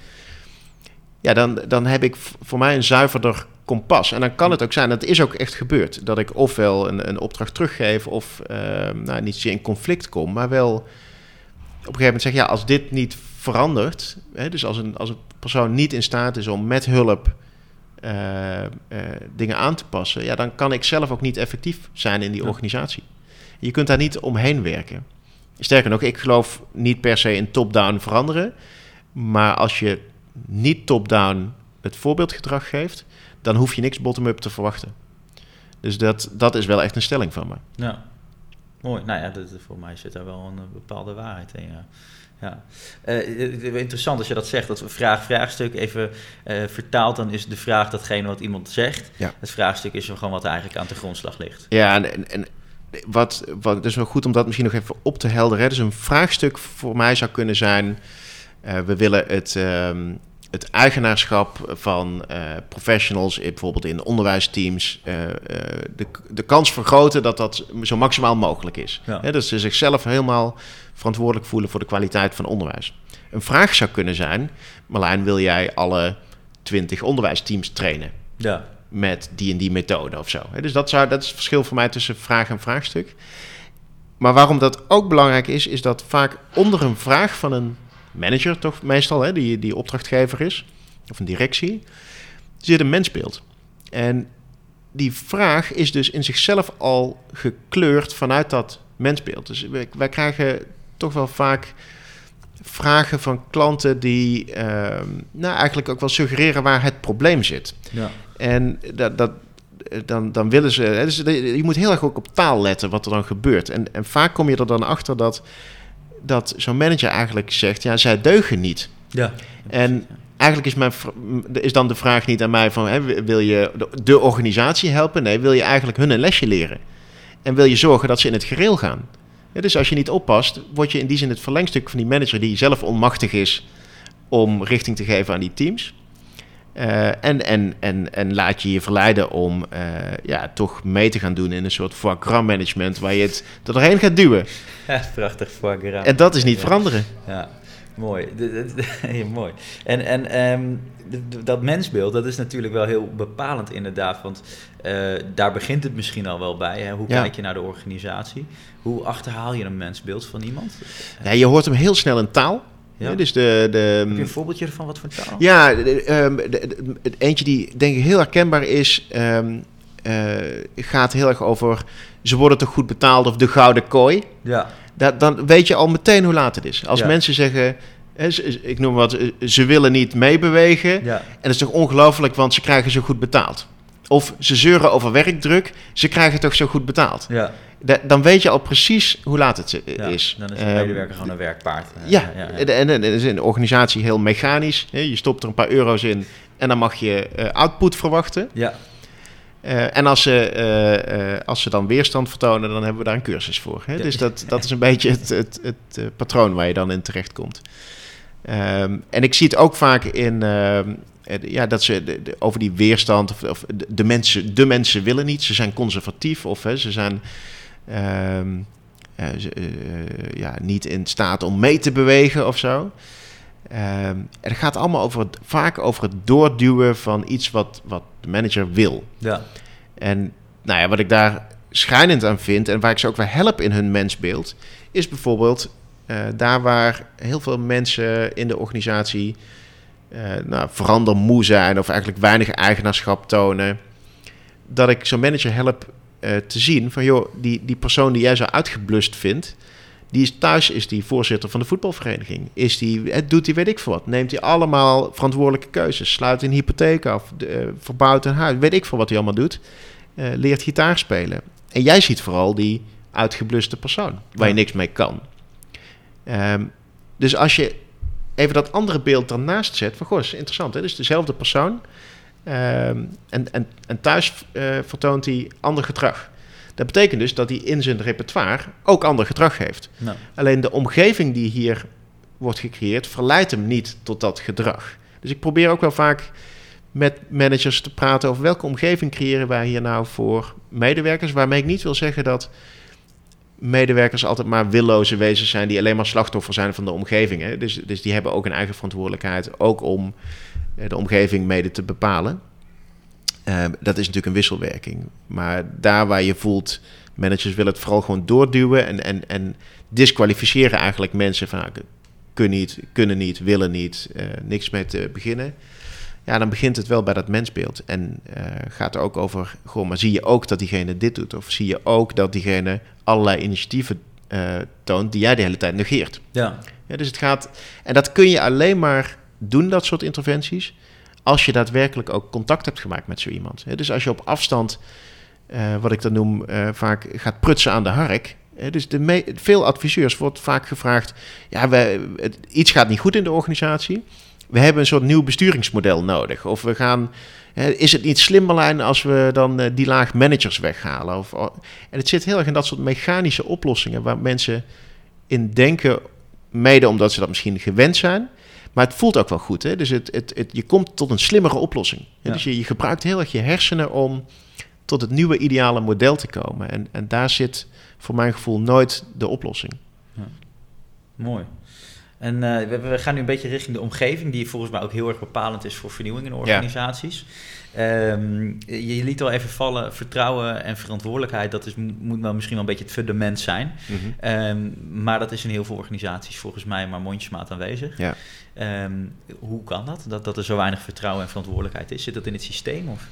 ja, dan, dan heb ik voor mij een zuiverder kompas. En dan kan het ook zijn, dat is ook echt gebeurd, dat ik ofwel een, een opdracht teruggeef of uh, nou, niet in conflict kom, maar wel op een gegeven moment zeg ja, als dit niet verandert, hè, dus als een, als een persoon niet in staat is om met hulp uh, uh, dingen aan te passen, ja, dan kan ik zelf ook niet effectief zijn in die ja. organisatie. Je kunt daar niet omheen werken. Sterker nog, ik geloof niet per se in top-down veranderen, maar als je niet top-down het voorbeeldgedrag geeft, dan hoef je niks bottom-up te verwachten. Dus dat, dat is wel echt een stelling van me. Ja, mooi. Nou ja, dat, voor mij zit daar wel een bepaalde waarheid in. Ja. Ja. Uh, interessant als je dat zegt, dat vraag-vraagstuk even uh, vertaald, dan is de vraag datgene wat iemand zegt. Ja. Het vraagstuk is gewoon wat eigenlijk aan de grondslag ligt. Ja, en, en wat, wat dus wel goed om dat misschien nog even op te helderen. Dus een vraagstuk voor mij zou kunnen zijn: uh, we willen het, um, het eigenaarschap van uh, professionals, bijvoorbeeld in onderwijsteams, uh, de, de kans vergroten dat dat zo maximaal mogelijk is. Ja. He, dat ze zichzelf helemaal verantwoordelijk voelen voor de kwaliteit van onderwijs. Een vraag zou kunnen zijn: Marlijn, wil jij alle 20 onderwijsteams trainen? Ja. Met die en die methode of zo. He, dus dat, zou, dat is het verschil voor mij tussen vraag en vraagstuk. Maar waarom dat ook belangrijk is, is dat vaak onder een vraag van een manager toch meestal, hè, die, die opdrachtgever is, of een directie, zit een mensbeeld. En die vraag is dus in zichzelf al gekleurd vanuit dat mensbeeld. Dus wij, wij krijgen toch wel vaak vragen van klanten die uh, nou, eigenlijk ook wel suggereren waar het probleem zit. Ja. En dat, dat, dan, dan willen ze. Dus je moet heel erg ook op taal letten wat er dan gebeurt. En, en vaak kom je er dan achter dat dat zo'n manager eigenlijk zegt, ja, zij deugen niet. Ja. En eigenlijk is, mijn, is dan de vraag niet aan mij van, hè, wil je de organisatie helpen? Nee, wil je eigenlijk hun een lesje leren? En wil je zorgen dat ze in het gereel gaan? Ja, dus als je niet oppast, word je in die zin het verlengstuk van die manager die zelf onmachtig is om richting te geven aan die teams. Uh, en, en, en, en laat je je verleiden om uh, ja, toch mee te gaan doen in een soort foie gras management waar je het er doorheen gaat duwen. Ja, prachtig foie gras. En dat is niet ja. veranderen. Ja, mooi. ja, mooi. En, en um, dat mensbeeld, dat is natuurlijk wel heel bepalend inderdaad, want uh, daar begint het misschien al wel bij. Hè? Hoe Ja. kijk je naar de organisatie? Hoe achterhaal je een mensbeeld van iemand? Ja, je hoort hem heel snel in taal. Ja. Dus de, de, Heb je een voorbeeldje ervan? Wat voor taal? Ja, de, het eentje die denk ik heel herkenbaar is, um, uh, gaat heel erg over ze worden toch goed betaald of de gouden kooi. Ja. Da dan weet je al meteen hoe laat het is. Als Ja. mensen zeggen, ik noem wat, eh, ze willen niet meebewegen. Ja. En dat is toch ongelooflijk, want ze krijgen zo goed betaald. Of ze zeuren over werkdruk, ze krijgen toch zo goed betaald. Ja. Da- dan weet je al precies hoe laat het eh, ja. is. Dan is de Ehm, medewerker gewoon een werkpaard. Eh, ja, ja, ja. En, is in de organisatie heel mechanisch. Je stopt er een paar euro's in en dan mag je eh, output verwachten. Ja. En als ze, als ze dan weerstand vertonen, dan hebben we daar een cursus voor. Hè? Dus dat, dat is een beetje het, het, het patroon waar je dan in terechtkomt. Ehm en ik zie het ook vaak in ehm, eh, ja, dat ze de- de- over die weerstand of, of de, de mensen, de mensen willen niet, ze zijn conservatief of hè, ze zijn ehm, eh, eh, ja, niet in staat om mee te bewegen of zo. Ehm, en het gaat allemaal over het, vaak over het doorduwen van iets wat, wat de manager wil. Ja. En nou ja, wat ik daar schijnend aan vind en waar ik ze ook wel help in hun mensbeeld, is bijvoorbeeld eh, daar waar heel veel mensen in de organisatie uh, nou, verandermoe zijn of eigenlijk weinig eigenaarschap tonen. Dat ik zo'n manager help uh, te zien van joh, die, die persoon die jij zo uitgeblust vindt, die is thuis is die voorzitter van de voetbalvereniging. Is die, het doet hij weet ik veel wat. Neemt hij allemaal verantwoordelijke keuzes. Sluit een hypotheek af. De, verbouwt een huis. Weet ik veel wat hij allemaal doet. Uh, leert gitaar spelen. En jij ziet vooral die uitgebluste persoon. Waar je niks mee kan. Um, dus als je even dat andere beeld daarnaast zet. Van goh, is interessant. Hè? Dus dezelfde persoon. Um, en, en, en thuis uh, vertoont hij ander gedrag. Dat betekent dus dat hij in zijn repertoire ook ander gedrag heeft. Nou. Alleen de omgeving die hier wordt gecreëerd, verleidt hem niet tot dat gedrag. Dus ik probeer ook wel vaak met managers te praten over welke omgeving creëren wij hier nou voor medewerkers. Waarmee ik niet wil zeggen dat medewerkers altijd maar willoze wezens zijn die alleen maar slachtoffer zijn van de omgeving. Hè? Dus, dus die hebben ook een eigen verantwoordelijkheid, ook om eh, de omgeving mede te bepalen. Uh, dat is natuurlijk een wisselwerking. Maar daar waar je voelt, managers willen het vooral gewoon doorduwen en, en, en disqualificeren eigenlijk mensen van nou, kunnen niet, kunnen niet, willen niet, uh, niks mee te beginnen. Ja, dan begint het wel bij dat mensbeeld. En uh, gaat er ook over, gewoon, maar zie je ook dat diegene dit doet? Of zie je ook dat diegene allerlei initiatieven toont die jij de hele tijd negeert? Ja. ja. Dus het gaat, en dat kun je alleen maar doen, dat soort interventies, als je daadwerkelijk ook contact hebt gemaakt met zo iemand. Dus als je op afstand, uh, wat ik dan noem, uh, vaak gaat prutsen aan de hark. Dus de veel adviseurs wordt vaak gevraagd: ja, we, het, iets gaat niet goed in de organisatie. We hebben een soort nieuw besturingsmodel nodig. Of we gaan. Is het niet slim, Marlijn, als we dan uh, die laag managers weghalen? Of, en het zit heel erg in dat soort mechanische oplossingen waar mensen in denken, mede omdat ze dat misschien gewend zijn. Maar het voelt ook wel goed. Hè? Dus het, het, het, je komt tot een slimmere oplossing. Ja. Dus je, je gebruikt heel erg je hersenen om tot het nieuwe ideale model te komen. En, en daar zit voor mijn gevoel nooit de oplossing. Ja. Mooi. En uh, we, we, gaan nu een beetje richting de omgeving, die volgens mij ook heel erg bepalend is voor vernieuwing in organisaties. Ja. Um, je, liet al even vallen, vertrouwen en verantwoordelijkheid, dat is, moet wel misschien wel een beetje het fundament zijn. Mm -hmm. um, maar dat is in heel veel organisaties volgens mij maar mondjesmaat aanwezig. Ja. Um, hoe kan dat? dat? Dat er zo weinig vertrouwen en verantwoordelijkheid is? Zit dat in het systeem? Of?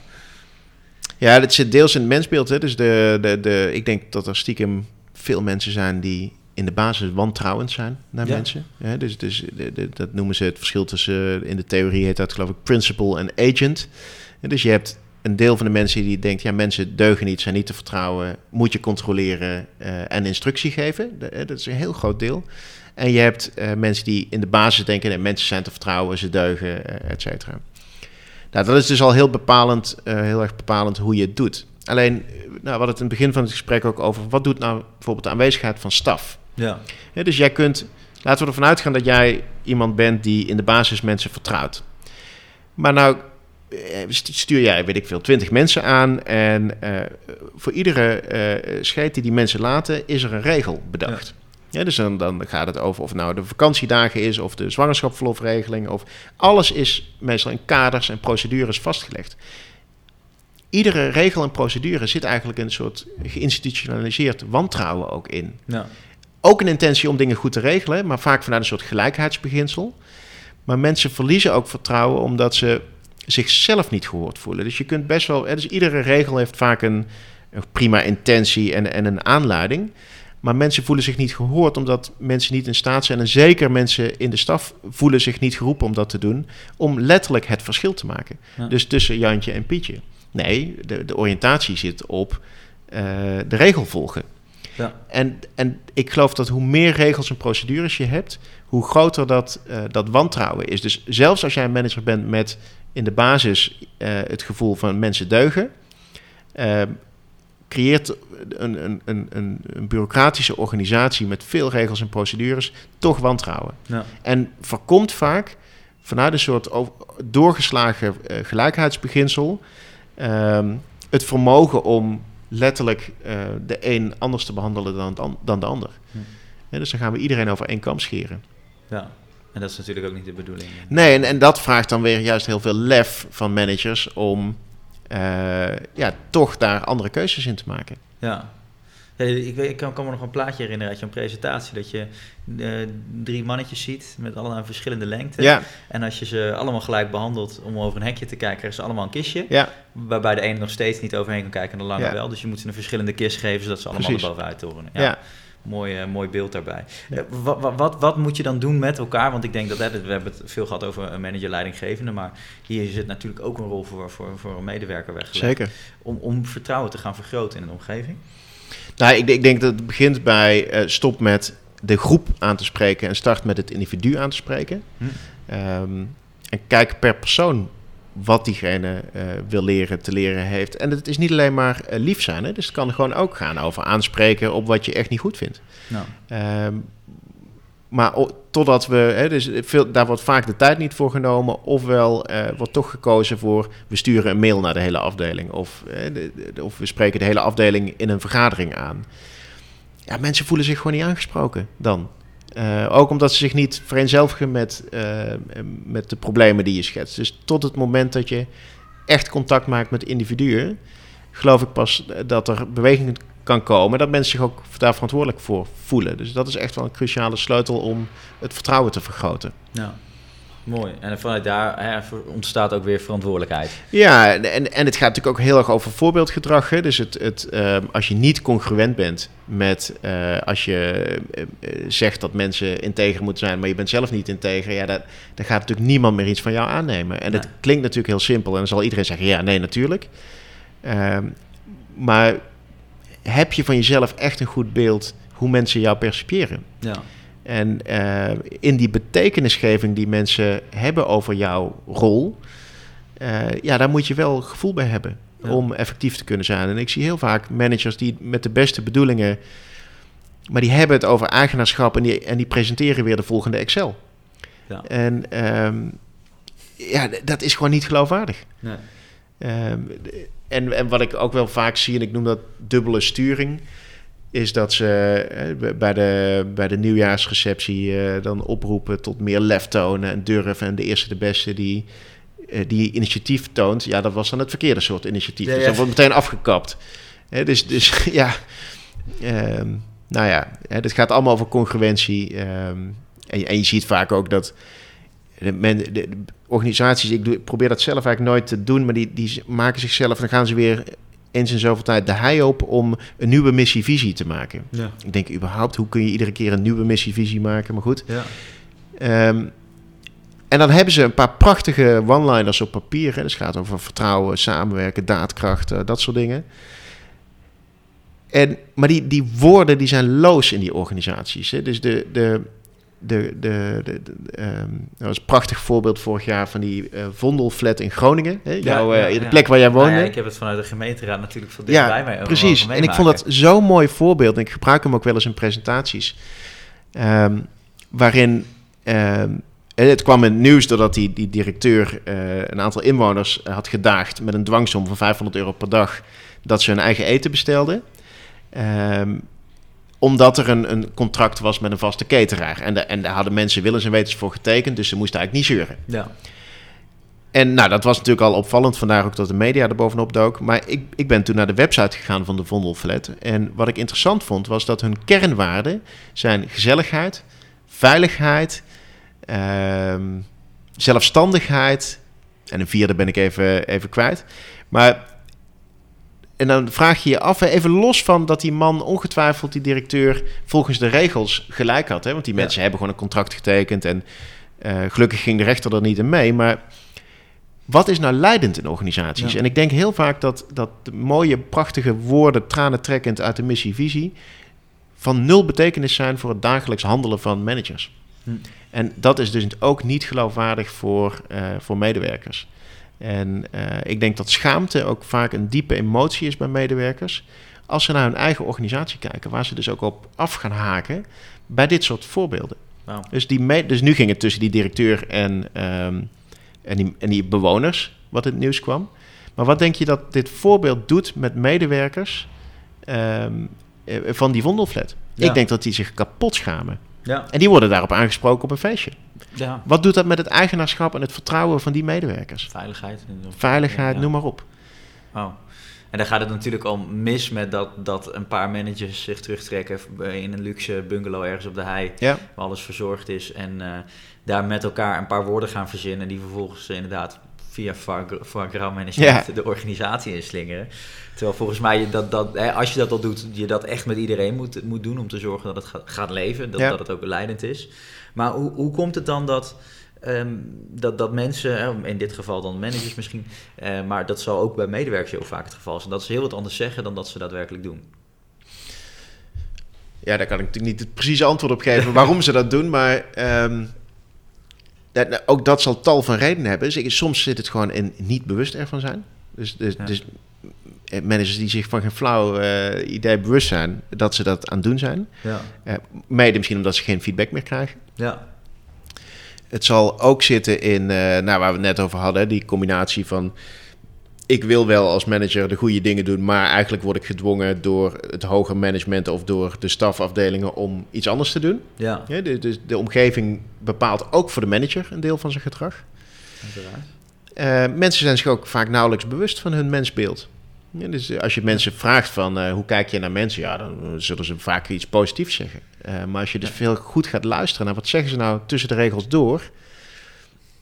Ja, dat zit deels in het mensbeeld. Hè. Dus de, de, de, ik denk dat er stiekem veel mensen zijn die in de basis wantrouwend zijn naar ja. mensen. Ja, dus dus de, de, dat noemen ze het verschil tussen, in de theorie heet dat geloof ik principle en agent. En dus je hebt een deel van de mensen die denkt, ja mensen deugen niet, zijn niet te vertrouwen, moet je controleren uh, en instructie geven. Dat is een heel groot deel. En je hebt uh, mensen die in de basis denken, nee, mensen zijn te vertrouwen, ze deugen, uh, et cetera. Nou, dat is dus al heel bepalend, heel erg bepalend hoe je het doet. Alleen, nou, we hadden het in het begin van het gesprek ook over, wat doet nou bijvoorbeeld de aanwezigheid van staf? Ja. ja. dus jij kunt, laten we ervan uitgaan dat jij iemand bent die in de basis mensen vertrouwt. Maar nou stuur jij, weet ik veel, twintig mensen aan en uh, voor iedere uh, scheet die die mensen laten is er een regel bedacht. Ja. Ja, dus dan, dan gaat het over of nou de vakantiedagen is of de zwangerschapsverlofregeling. Of alles is meestal in kaders en procedures vastgelegd. Iedere regel en procedure zit eigenlijk een soort geïnstitutionaliseerd wantrouwen ook in. Ja. Ook een intentie om dingen goed te regelen, maar vaak vanuit een soort gelijkheidsbeginsel. Maar mensen verliezen ook vertrouwen omdat ze zichzelf niet gehoord voelen. Dus je kunt best wel. Dus iedere regel heeft vaak een, een prima intentie en, en een aanleiding. Maar mensen voelen zich niet gehoord omdat mensen niet in staat zijn. En zeker mensen in de staf voelen zich niet geroepen om dat te doen. Om letterlijk het verschil te maken. Ja. Dus tussen Jantje en Pietje. Nee, de, de oriëntatie zit op uh, de regel volgen. Ja. En, en ik geloof dat hoe meer regels en procedures je hebt, hoe groter dat, uh, dat wantrouwen is. Dus zelfs als jij een manager bent met in de basis uh, het gevoel van mensen deugen, creëert een, een, een, een, bureaucratische organisatie met veel regels en procedures toch wantrouwen. Ja. En voorkomt vaak vanuit een soort doorgeslagen uh, gelijkheidsbeginsel um, het vermogen om letterlijk de een anders te behandelen dan, dan de ander. Ja, dus dan gaan we iedereen over één kam scheren. Ja, en dat is natuurlijk ook niet de bedoeling. Nee, en, en dat vraagt dan weer juist heel veel lef van managers om uh, ja, toch daar andere keuzes in te maken. Ja, Ja, ik, ik kan, kan me nog een plaatje herinneren uit jouw presentatie. Dat je eh, drie mannetjes ziet met allemaal verschillende lengten. Ja, En als je ze allemaal gelijk behandelt om over een hekje te kijken, krijgen ze allemaal een kistje. ja, Waarbij de ene nog steeds niet overheen kan kijken en de lange wel. Dus je moet ze een verschillende kist geven, zodat ze allemaal Precies. er bovenuit toren. ja. Mooi, eh, mooi beeld daarbij. Eh, wat, wat, wat, moet je dan doen met elkaar? Want ik denk dat, we hebben het veel gehad over een manager leidinggevende, maar hier zit natuurlijk ook een rol voor, voor, voor een medewerker weggelegd. zeker. Om, om vertrouwen te gaan vergroten in een omgeving. Nou, ik, ik denk dat het begint bij eh, stop met de groep aan te spreken en start met het individu aan te spreken. Hm. Ehm, en kijk per persoon wat diegene eh, wil leren, te leren heeft. En het is niet alleen maar eh, lief zijn, hè? dus het kan gewoon ook gaan over aanspreken op wat je echt niet goed vindt. Nou, maar totdat we, hè, dus veel, daar wordt vaak de tijd niet voor genomen, ofwel eh, wordt toch gekozen voor we sturen een mail naar de hele afdeling, of, de- de- of we spreken de hele afdeling in een vergadering aan. Ja, mensen voelen zich gewoon niet aangesproken dan. Eh, ook omdat ze zich niet vereenzelvigen met, eh, met de problemen die je schetst. Dus tot het moment dat je echt contact maakt met individuen, geloof ik pas dat er beweging kan komen. Dat mensen zich ook daar verantwoordelijk voor voelen. Dus dat is echt wel een cruciale sleutel om het vertrouwen te vergroten. nou, mooi. En vanuit daar hè, ontstaat ook weer verantwoordelijkheid. Ja, en, en, het gaat natuurlijk ook heel erg over voorbeeldgedrag. Hè? Dus het, het, ehm, als je niet congruent bent met eh, als je eh, eh, zegt dat mensen integer moeten zijn, maar je bent zelf niet integer, ja, dat, dan gaat natuurlijk niemand meer iets van jou aannemen. En Nee. het klinkt natuurlijk heel simpel en dan zal iedereen zeggen, ja, nee, natuurlijk. Ehm, maar heb je van jezelf echt een goed beeld hoe mensen jou percipiëren? Ja. En eh, in die betekenisgeving die mensen hebben over jouw rol, eh, ja, daar moet je wel gevoel bij hebben Ja. om effectief te kunnen zijn. En ik zie heel vaak managers die met de beste bedoelingen, maar die hebben het over eigenaarschap en die, en die presenteren weer de volgende Excel. Ja. En ehm, ja, dat is gewoon niet geloofwaardig. Nee. Ehm, en, en wat ik ook wel vaak zie, en ik noem dat dubbele sturing, is dat ze eh, bij de, bij de nieuwjaarsreceptie eh, dan oproepen tot meer lef tonen en durf. En de eerste de beste die, eh, die initiatief toont, ja, dat was dan het verkeerde soort initiatief. Ja, Dus dat wordt meteen afgekapt. Hè, dus, dus ja, ehm, nou ja, hè, het gaat allemaal over congruentie. ehm, en, je- en je ziet vaak ook dat de, men, de, de organisaties, ik, doe, ik probeer dat zelf eigenlijk nooit te doen, maar die, die maken zichzelf, dan gaan ze weer eens in zoveel tijd de hei op om een nieuwe missievisie te maken. Ja. Ik denk überhaupt, hoe kun je iedere keer een nieuwe missievisie maken? Maar goed. Ja. Ehm, en dan hebben ze een paar prachtige one-liners op papier. Hè. Dus het gaat over vertrouwen, samenwerken, daadkracht, eh, dat soort dingen. En, maar die, die woorden die zijn loos in die organisaties. Hè. Dus de, de, de, de, de, de, ehm, dat was een prachtig voorbeeld vorig jaar van die eh Vondelflat in Groningen. Hè. Jouw, eh, ja, de plek waar jij Nou woonde. ja, ik heb het vanuit de gemeenteraad natuurlijk van dichtbij mij precies. En ik vond dat zo'n mooi voorbeeld. En ik gebruik hem ook wel eens in presentaties. Ehm, waarin ehm, en het kwam in het nieuws doordat die, die directeur eh, een aantal inwoners eh, had gedaagd met een dwangsom van 500 euro per dag dat ze hun eigen eten bestelden. Omdat er een, een contract was met een vaste cateraar. En, de, en daar hadden mensen willens en wetens voor getekend, dus ze moesten eigenlijk niet zeuren. Ja. En nou, dat was natuurlijk al opvallend, vandaar ook dat de media er bovenop dook. Maar ik, ik ben toen naar de website gegaan van de Vondelflat. En wat ik interessant vond, was dat hun kernwaarden zijn gezelligheid, veiligheid, ehm, zelfstandigheid. En een vierde ben ik even, even kwijt. Maar, en dan vraag je je af, even los van dat die man ongetwijfeld, die directeur, volgens de regels gelijk had. Hè? Want die Ja. mensen hebben gewoon een contract getekend en eh, gelukkig ging de rechter er niet in mee. Maar wat is nou leidend in organisaties? Ja. En ik denk heel vaak dat, dat de mooie, prachtige woorden, tranentrekkend uit de missie-visie, van nul betekenis zijn voor het dagelijks handelen van managers. Hm. En dat is dus ook niet geloofwaardig voor, eh, voor medewerkers. En eh, ik denk dat schaamte ook vaak een diepe emotie is bij medewerkers. Als ze naar hun eigen organisatie kijken, waar ze dus ook op af gaan haken bij dit soort voorbeelden. Dus, die dus nu ging het tussen die directeur en, ehm, en, die, en die bewoners, wat in het nieuws kwam. Maar wat denk je dat dit voorbeeld doet met medewerkers ehm, eh, van die Vondelflat? Ja. Ik denk dat die zich kapot schamen. Ja. En die worden daarop aangesproken op een feestje. Ja. Wat doet dat met het eigenaarschap en het vertrouwen van die medewerkers? Veiligheid. Veiligheid, Ja. noem maar op. Wauw. En dan gaat het natuurlijk al mis met dat, dat een paar managers zich terugtrekken in een luxe bungalow ergens op de hei, Ja. waar alles verzorgd is. En eh, daar met elkaar een paar woorden gaan verzinnen die vervolgens eh, inderdaad via gras management de organisatie inslingeren. Terwijl volgens mij, je dat, dat, hè, als je dat al doet, je dat echt met iedereen moet, moet doen om te zorgen dat het gaat, gaat leven, dat, dat het ook leidend is. Maar hoe, hoe komt het dan dat, ehm, dat, dat mensen, in dit geval dan managers misschien, eh, maar dat zal ook bij medewerkers heel vaak het geval zijn, dat ze heel wat anders zeggen dan dat ze daadwerkelijk doen? Ja, daar kan ik natuurlijk niet het precieze antwoord op geven waarom ze dat doen. Maar ehm, dat, ook dat zal tal van redenen hebben. Dus ik- soms zit het gewoon in niet bewust ervan zijn. Dus, dus, Ja. dus managers die zich van geen flauw eh, idee bewust zijn dat ze dat aan het doen zijn. Ja. Eh, mede misschien omdat ze geen feedback meer krijgen. Ja. Het zal ook zitten in, eh, nou, waar we het net over hadden, die combinatie van... Ik wil wel als manager de goede dingen doen, maar eigenlijk word ik gedwongen door het hoger management of door de stafafdelingen om iets anders te doen. Ja. Ja, de, de, de omgeving bepaalt ook voor de manager een deel van zijn gedrag. Eh, mensen zijn zich ook vaak nauwelijks bewust van hun mensbeeld. Ja, dus eh, als je mensen vraagt van eh, hoe kijk je naar mensen, ja, dan eh, zullen ze vaak iets positiefs zeggen. Maar als je dus veel goed gaat luisteren naar wat zeggen ze nou tussen de regels door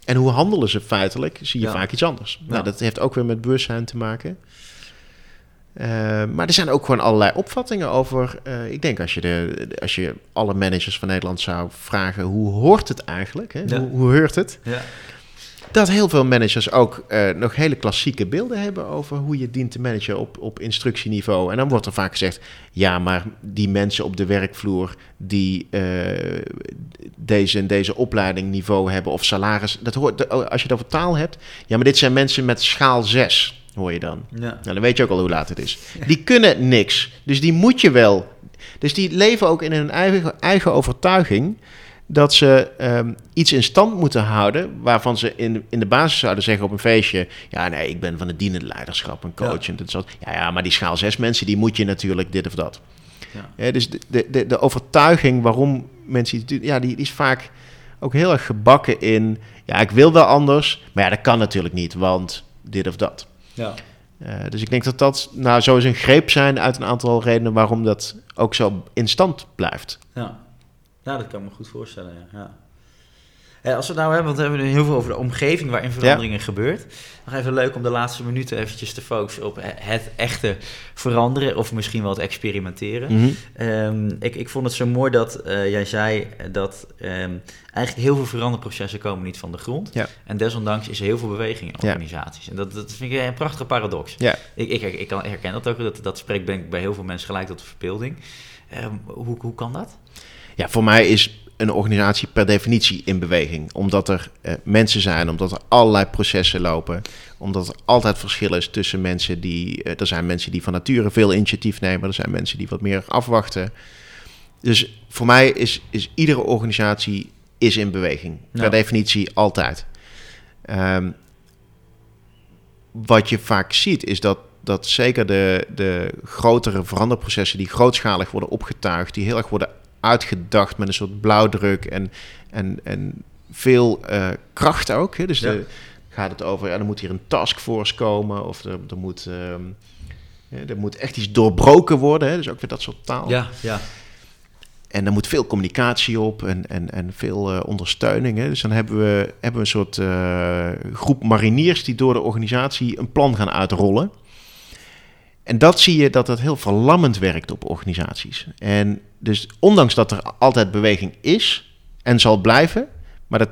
en hoe handelen ze feitelijk, zie je Ja. vaak iets anders. Ja. Nou, dat heeft ook weer met bewustzijn te maken. Maar er zijn ook gewoon allerlei opvattingen over. ik denk als je, de, als je alle managers van Nederland zou vragen hoe hoort het eigenlijk? Hè? Hoe, hoe heurt het? Dat heel veel managers ook eh, nog hele klassieke beelden hebben over hoe je dient te managen op, op instructieniveau. En dan wordt er vaak gezegd, ja, maar die mensen op de werkvloer die eh, deze en deze opleiding niveau hebben of salaris, dat hoort, als je het over taal hebt, ja, maar dit zijn mensen met schaal 6, hoor je dan. Ja. Nou, dan weet je ook al hoe laat het is. Die kunnen niks. Dus die moet je wel. Dus die leven ook in hun eigen, eigen overtuiging dat ze ehm, iets in stand moeten houden waarvan ze in, in de basis zouden zeggen op een feestje: ja, nee, ik ben van het dienend leiderschap en coach Ja. en dit soort. Ja, ja, maar die schaal zes mensen, die moet je natuurlijk dit of dat. Ja. Ja, dus de, de, de, de overtuiging waarom mensen iets doen, ja, die, die is vaak ook heel erg gebakken in: ja, ik wil wel anders, maar ja, dat kan natuurlijk niet, want dit of dat. Ja. Eh, dus ik denk dat dat nou zo eens een greep zijn uit een aantal redenen waarom dat ook zo in stand blijft. Ja. Ja, dat kan ik me goed voorstellen. Ja. Ja. Eh, als we het nou hebben, want we hebben heel veel over de omgeving waarin veranderingen gebeurt. Nog even leuk om de laatste minuten eventjes te focussen op he- het echte veranderen of misschien wel het experimenteren. Mhm. Ehm, ik, ik vond het zo mooi dat eh, jij zei dat ehm, eigenlijk heel veel veranderprocessen komen niet van de grond. Ja. En desondanks is er heel veel beweging in Ja. organisaties. En dat, dat vind ik een prachtige paradox. Ja. Ik, ik, ik kan- herken dat ook, dat, dat spreekt denk ik bij heel veel mensen gelijk tot de verbeelding. Ehm, hoe, hoe kan dat? Ja, voor mij is een organisatie per definitie in beweging. Omdat er eh, mensen zijn, omdat er allerlei processen lopen. Omdat er altijd verschil is tussen mensen die... eh, er zijn mensen die van nature veel initiatief nemen. Er zijn mensen die wat meer afwachten. Dus voor mij is, is iedere organisatie is in beweging. Per Ja. definitie altijd. Ehm, wat je vaak ziet is dat, dat zeker de, de grotere veranderprocessen die grootschalig worden opgetuigd, die heel erg worden uitgedacht met een soort blauwdruk en, en, en veel eh, kracht ook. Hè? Dus Ja. de, gaat het over, ja, er moet hier een taskforce komen of er, er, moet, ehm, ja, er moet echt iets doorbroken worden. Hè? Dus ook weer dat soort taal. Ja, ja. En er moet veel communicatie op en, en, en veel eh, ondersteuning. Hè? Dus dan hebben we, hebben we een soort eh, groep mariniers die door de organisatie een plan gaan uitrollen. En dat zie je dat dat heel verlammend werkt op organisaties. En dus ondanks dat er altijd beweging is en zal blijven, maar dat,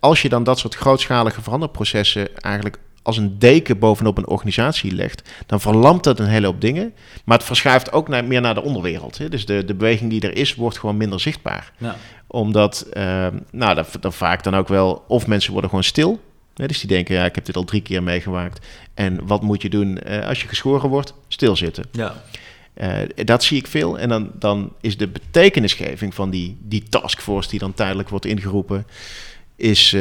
als je dan dat soort grootschalige veranderprocessen eigenlijk als een deken bovenop een organisatie legt, dan verlamt dat een hele hoop dingen. Maar het verschuift ook naar, meer naar de onderwereld. Hè? Dus de, de beweging die er is, wordt gewoon minder zichtbaar. ja. Omdat, eh, nou, dat, dat vaak dan ook wel, of mensen worden gewoon stil. Dus die denken, ja, ik heb dit al drie keer meegemaakt. En wat moet je doen eh, als je geschoren wordt? Stilzitten. ja. Eh, dat zie ik veel. En dan, dan is de betekenisgeving van die, die taskforce die dan tijdelijk wordt ingeroepen, is eh,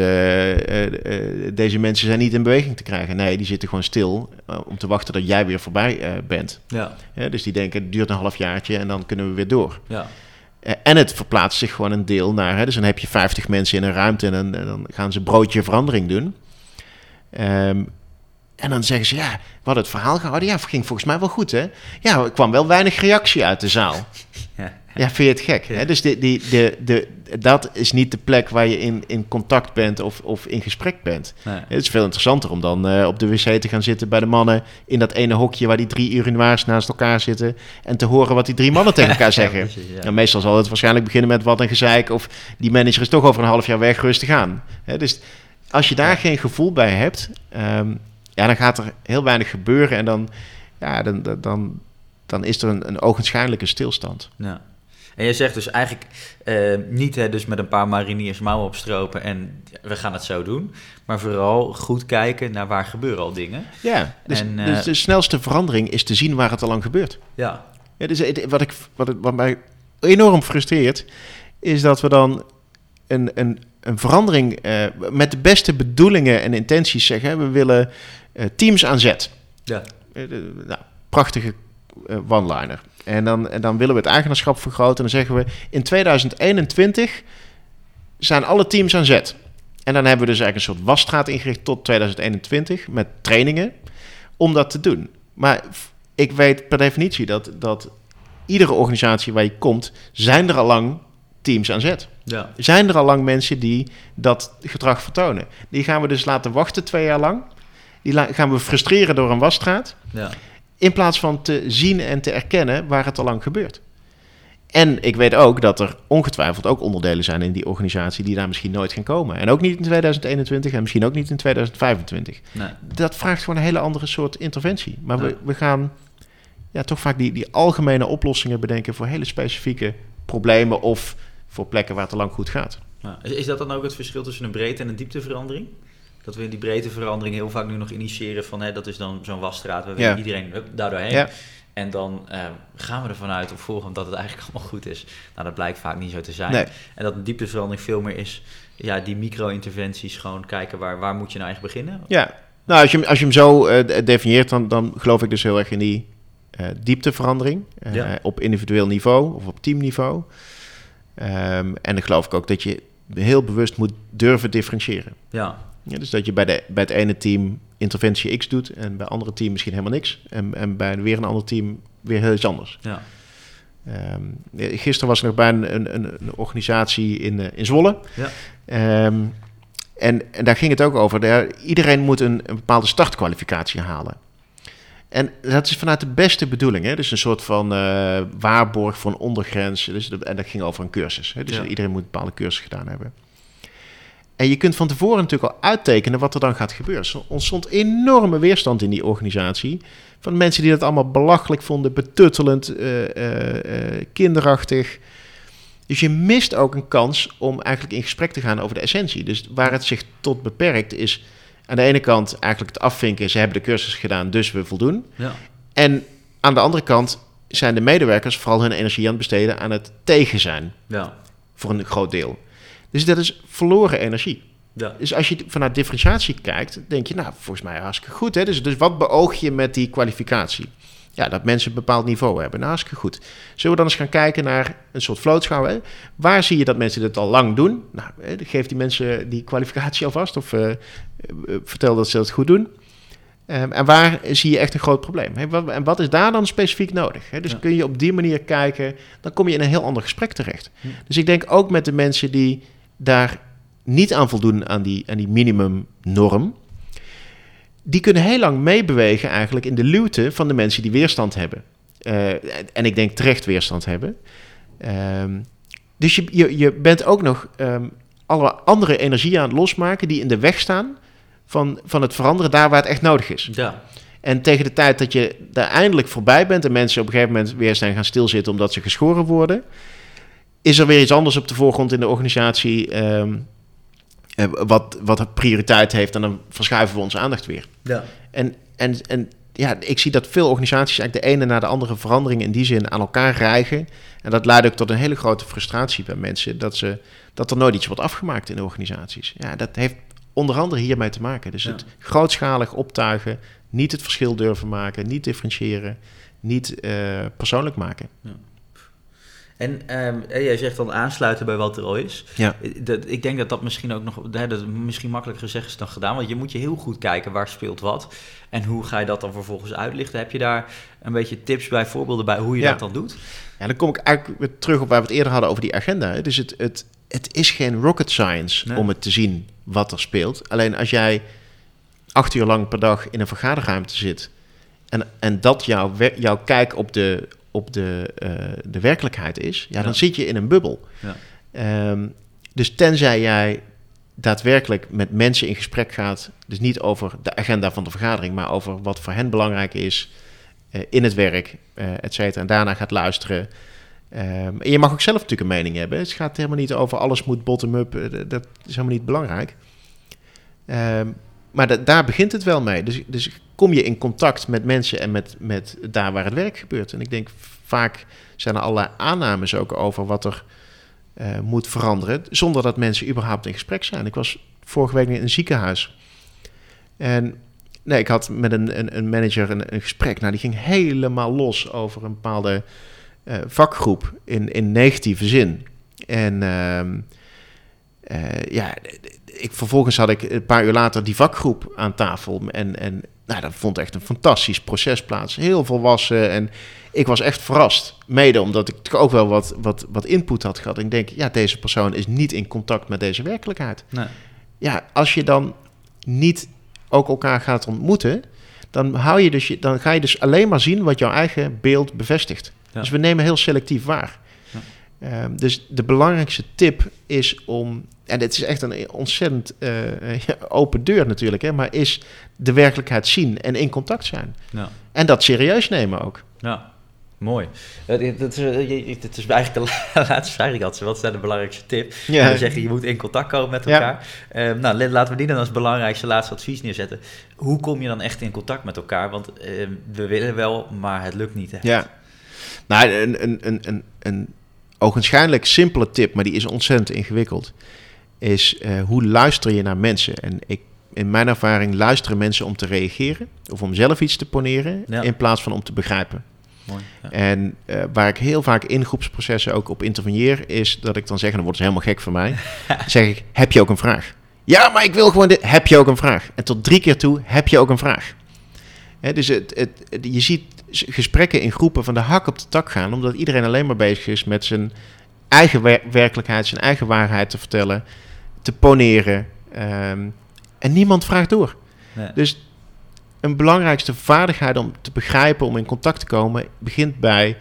deze mensen zijn niet in beweging te krijgen. Nee, die zitten gewoon stil om te wachten dat jij weer voorbij bent. ja. Dus die denken, het duurt een halfjaartje en dan kunnen we weer door. ja. Eh, en het verplaatst zich gewoon een deel naar. Hè, dus dan heb je 50 mensen in een ruimte en dan, gaan ze broodje verandering doen. Ehm, En dan zeggen ze, ja, hadden het verhaal gehouden. Ja, ging volgens mij wel goed, hè? Ja, er kwam wel weinig reactie uit de zaal. Ja. Vind je het gek? Hè? Dus die, die, de, de, dat is niet de plek waar je in, in contact bent of, of in gesprek bent. Nee. Het is veel interessanter om dan eh, op de wc te gaan zitten bij de mannen... in dat ene hokje waar die drie urinoirs naast elkaar zitten... en te horen wat die drie mannen tegen elkaar zeggen. Ja, precies, ja. Nou, meestal zal het waarschijnlijk beginnen met wat een gezeik... of die manager is toch over een half jaar weg, rustig aan. Hè? Dus als je daar geen gevoel bij hebt... ehm, ja, dan gaat er heel weinig gebeuren... en dan, ja, dan, dan- dan, dan is er een, een ogenschijnlijke stilstand. Ja. En je zegt dus eigenlijk eh, niet hè, dus met een paar mariniers mouwen opstropen en we gaan het zo doen. Maar vooral goed kijken naar waar gebeuren al dingen. Ja, dus, En, eh, dus de snelste verandering is te zien waar het al lang gebeurt. Ja, Ja, dus het- wat, ik, wat, het- wat mij enorm frustreert, is dat we dan een, een, een verandering eh, met de beste bedoelingen en intenties zeggen. We willen eh, teams aan zet. ja, Eh, nou, prachtige eh, one-liner. En dan, en dan willen we het eigenaarschap vergroten. En dan zeggen we, in 2021 zijn alle teams aan zet. En dan hebben we dus eigenlijk een soort wasstraat ingericht tot 2021 met trainingen om dat te doen. Maar ik weet per definitie dat, dat iedere organisatie waar je komt, zijn er al lang teams aan zet. ja, Zijn er al lang mensen die dat gedrag vertonen. Die gaan we dus laten wachten twee jaar lang. Die gaan we frustreren door een wasstraat. ja. In plaats van te zien en te erkennen waar het al lang gebeurt. En ik weet ook dat er ongetwijfeld ook onderdelen zijn in die organisatie die daar misschien nooit gaan komen. En ook niet in 2021 en misschien ook niet in 2025. Nee. Dat vraagt gewoon een hele andere soort interventie. Maar we, we gaan ja, toch vaak die, die algemene oplossingen bedenken voor hele specifieke problemen of voor plekken waar het al lang goed gaat. Ja. Is, is dat dan ook het verschil tussen een breedte en een diepteverandering? Dat we die breedteverandering heel vaak nu nog initiëren van hè, dat is dan zo'n wasstraat, we willen iedereen hup, daardoor heen. Ja. En dan eh, gaan we ervan uit of volgen dat het eigenlijk allemaal goed is. Nou, dat blijkt vaak niet zo te zijn. Nee. En dat een diepteverandering veel meer is, ja, die micro-interventies, gewoon kijken waar, waar moet je nou eigenlijk beginnen? Ja, nou als je, hem- als je hem zo eh, de- definieert, dan, dan geloof ik dus heel erg in die eh, diepteverandering. eh, Ja. Op individueel niveau of op teamniveau. Ehm, en dan geloof ik ook dat je heel bewust moet durven differentiëren. Ja, Ja, dus dat je bij, de, bij het ene team interventie X doet en bij het andere team misschien helemaal niks. En, en bij weer een ander team weer heel iets anders. ja, Ehm, gisteren was ik nog bij een, een, een, organisatie in, eh, in Zwolle. ja, Ehm, en, en daar ging het ook over. Daar, iedereen moet een, een bepaalde startkwalificatie halen. En dat is vanuit de beste bedoeling. Hè? Dus een soort van eh, waarborg voor een ondergrens. Dus dat, en dat ging over een cursus. Hè? Dus Ja. iedereen moet een bepaalde cursus gedaan hebben. En je kunt van tevoren natuurlijk al uittekenen wat er dan gaat gebeuren. Er ontstond enorme weerstand in die organisatie. Van mensen die dat allemaal belachelijk vonden, betuttelend, eh, eh, eh, kinderachtig. Dus je mist ook een kans om eigenlijk in gesprek te gaan over de essentie. Dus waar het zich tot beperkt is aan de ene kant eigenlijk het afvinken. Ze hebben de cursus gedaan, dus we voldoen. ja, En aan de andere kant zijn de medewerkers vooral hun energie aan het besteden aan het tegen zijn. ja, Voor een groot deel. Dus dat is verloren energie. ja, Dus als je vanuit differentiatie kijkt, denk je, nou, volgens mij hartstikke goed. Hè? Dus, dus wat beoog je met die kwalificatie? Ja, dat mensen een bepaald niveau hebben. Nou, hartstikke goed. Zullen we dan eens gaan kijken naar een soort vlootschouw? Hè? Waar zie je dat mensen dit al lang doen? Nou, geef die mensen die kwalificatie alvast of eh, vertel dat ze dat goed doen. Ehm, en waar zie je echt een groot probleem? Wat, en wat is daar dan specifiek nodig? Dus Ja. kun je op die manier kijken, dan kom je in een heel ander gesprek terecht. Hm. Dus ik denk ook met de mensen die daar niet aan voldoen aan die, aan die minimumnorm, die kunnen heel lang meebewegen eigenlijk in de luwte van de mensen die weerstand hebben. Eh, en ik denk terecht weerstand hebben. Ehm, dus je, je, je bent ook nog ehm, alle andere energie aan het losmaken die in de weg staan van, van het veranderen daar waar het echt nodig is. ja, En tegen de tijd dat je daar eindelijk voorbij bent en mensen op een gegeven moment weer zijn gaan stilzitten omdat ze geschoren worden, is er weer iets anders op de voorgrond in de organisatie ehm, eh, wat, wat prioriteit heeft en dan verschuiven we onze aandacht weer. ja, En, en, en ja, ik zie dat veel organisaties eigenlijk de ene na de andere veranderingen in die zin aan elkaar rijgen. En dat leidt ook tot een hele grote frustratie bij mensen dat, ze, dat er nooit iets wordt afgemaakt in de organisaties. Ja, dat heeft onder andere hiermee te maken. Dus Ja. het grootschalig optuigen, niet het verschil durven maken, niet differentiëren, niet eh, persoonlijk maken. En ehm, jij zegt dan aansluiten bij wat er al is. Ja. Dat, ik denk dat dat misschien ook nog hè, dat is misschien makkelijker gezegd is dan gedaan. Want je moet je heel goed kijken waar speelt wat. En hoe ga je dat dan vervolgens uitlichten? Heb je daar een beetje tips bij, voorbeelden bij hoe je Ja. dat dan doet? Ja, dan kom ik eigenlijk weer terug op waar we het eerder hadden over die agenda. Dus het, het, het is geen rocket science Nee. om het te zien wat er speelt. Alleen als jij acht uur lang per dag in een vergaderruimte zit... en, en dat jouw, jouw kijk op de, op de, eh, de werkelijkheid is... Ja, dan zit je in een bubbel. Ja. Ehm, dus tenzij jij daadwerkelijk met mensen in gesprek gaat... dus niet over de agenda van de vergadering... maar over wat voor hen belangrijk is eh, in het werk, eh et cetera... en daarna gaat luisteren... Ehm, en je mag ook zelf natuurlijk een mening hebben. Het gaat helemaal niet over alles moet bottom-up. dat is helemaal niet belangrijk. Ehm, maar da- daar begint het wel mee. Dus, dus kom je in contact met mensen en met, met daar waar het werk gebeurt. En ik denk vaak zijn er allerlei aannames ook over wat er eh, moet veranderen. Zonder dat mensen überhaupt in gesprek zijn. Ik was vorige week in een ziekenhuis. En nee, ik had met een, een, een manager een, gesprek. Nou, die ging helemaal los over een bepaalde eh, vakgroep in, in negatieve zin. En ehm, eh, ja, ik, vervolgens had ik een paar uur later die vakgroep aan tafel. En, en nou, dat vond echt een fantastisch proces plaats. Heel volwassen. En ik was echt verrast. Mede omdat ik ook wel wat, wat, wat input had gehad. En ik denk, ja, deze persoon is niet in contact met deze werkelijkheid. Nee. Ja, als je dan niet ook elkaar gaat ontmoeten, dan, hou je dus, je- dan ga je dus alleen maar zien wat jouw eigen beeld bevestigt. Ja. Dus we nemen heel selectief waar. Ja. Ehm, dus de belangrijkste tip is om, en het is echt een ontzettend eh, ja, open deur natuurlijk, hè, maar is de werkelijkheid zien en in contact zijn. Ja. En dat serieus nemen ook. Ja, mooi. Eh, dit- dit is, eh, je- Dit is eigenlijk de la- laatste vraag die ik had. Wat is de belangrijkste tip? Ja. We zeggen, je moet in contact komen met Ja. elkaar. Eh, nou, la- laten we die dan als belangrijkste laatste advies neerzetten. Hoe kom je dan echt in contact met elkaar? Want eh, we willen wel, maar het lukt niet echt. Ja. Nou, een, een, een, een, een ogenschijnlijk simpele tip, maar die is ontzettend ingewikkeld, is eh, hoe luister je naar mensen? En ik, in mijn ervaring luisteren mensen om te reageren of om zelf iets te poneren, Ja. in plaats van om te begrijpen. Mooi. Ja. En eh, waar ik heel vaak in groepsprocessen ook op interveneer, is dat ik dan zeg, en dan wordt ze helemaal gek van mij, zeg ik, heb je ook een vraag? Ja, maar ik wil gewoon dit. Heb je ook een vraag? En tot drie keer toe, heb je ook een vraag? Hè, dus het, het, het- je ziet gesprekken in groepen van de hak op de tak gaan, omdat iedereen alleen maar bezig is met zijn eigen wer- werkelijkheid, zijn eigen waarheid te vertellen, te poneren. ehm, en niemand vraagt door. Nee. Dus een belangrijkste vaardigheid om te begrijpen, om in contact te komen, begint bij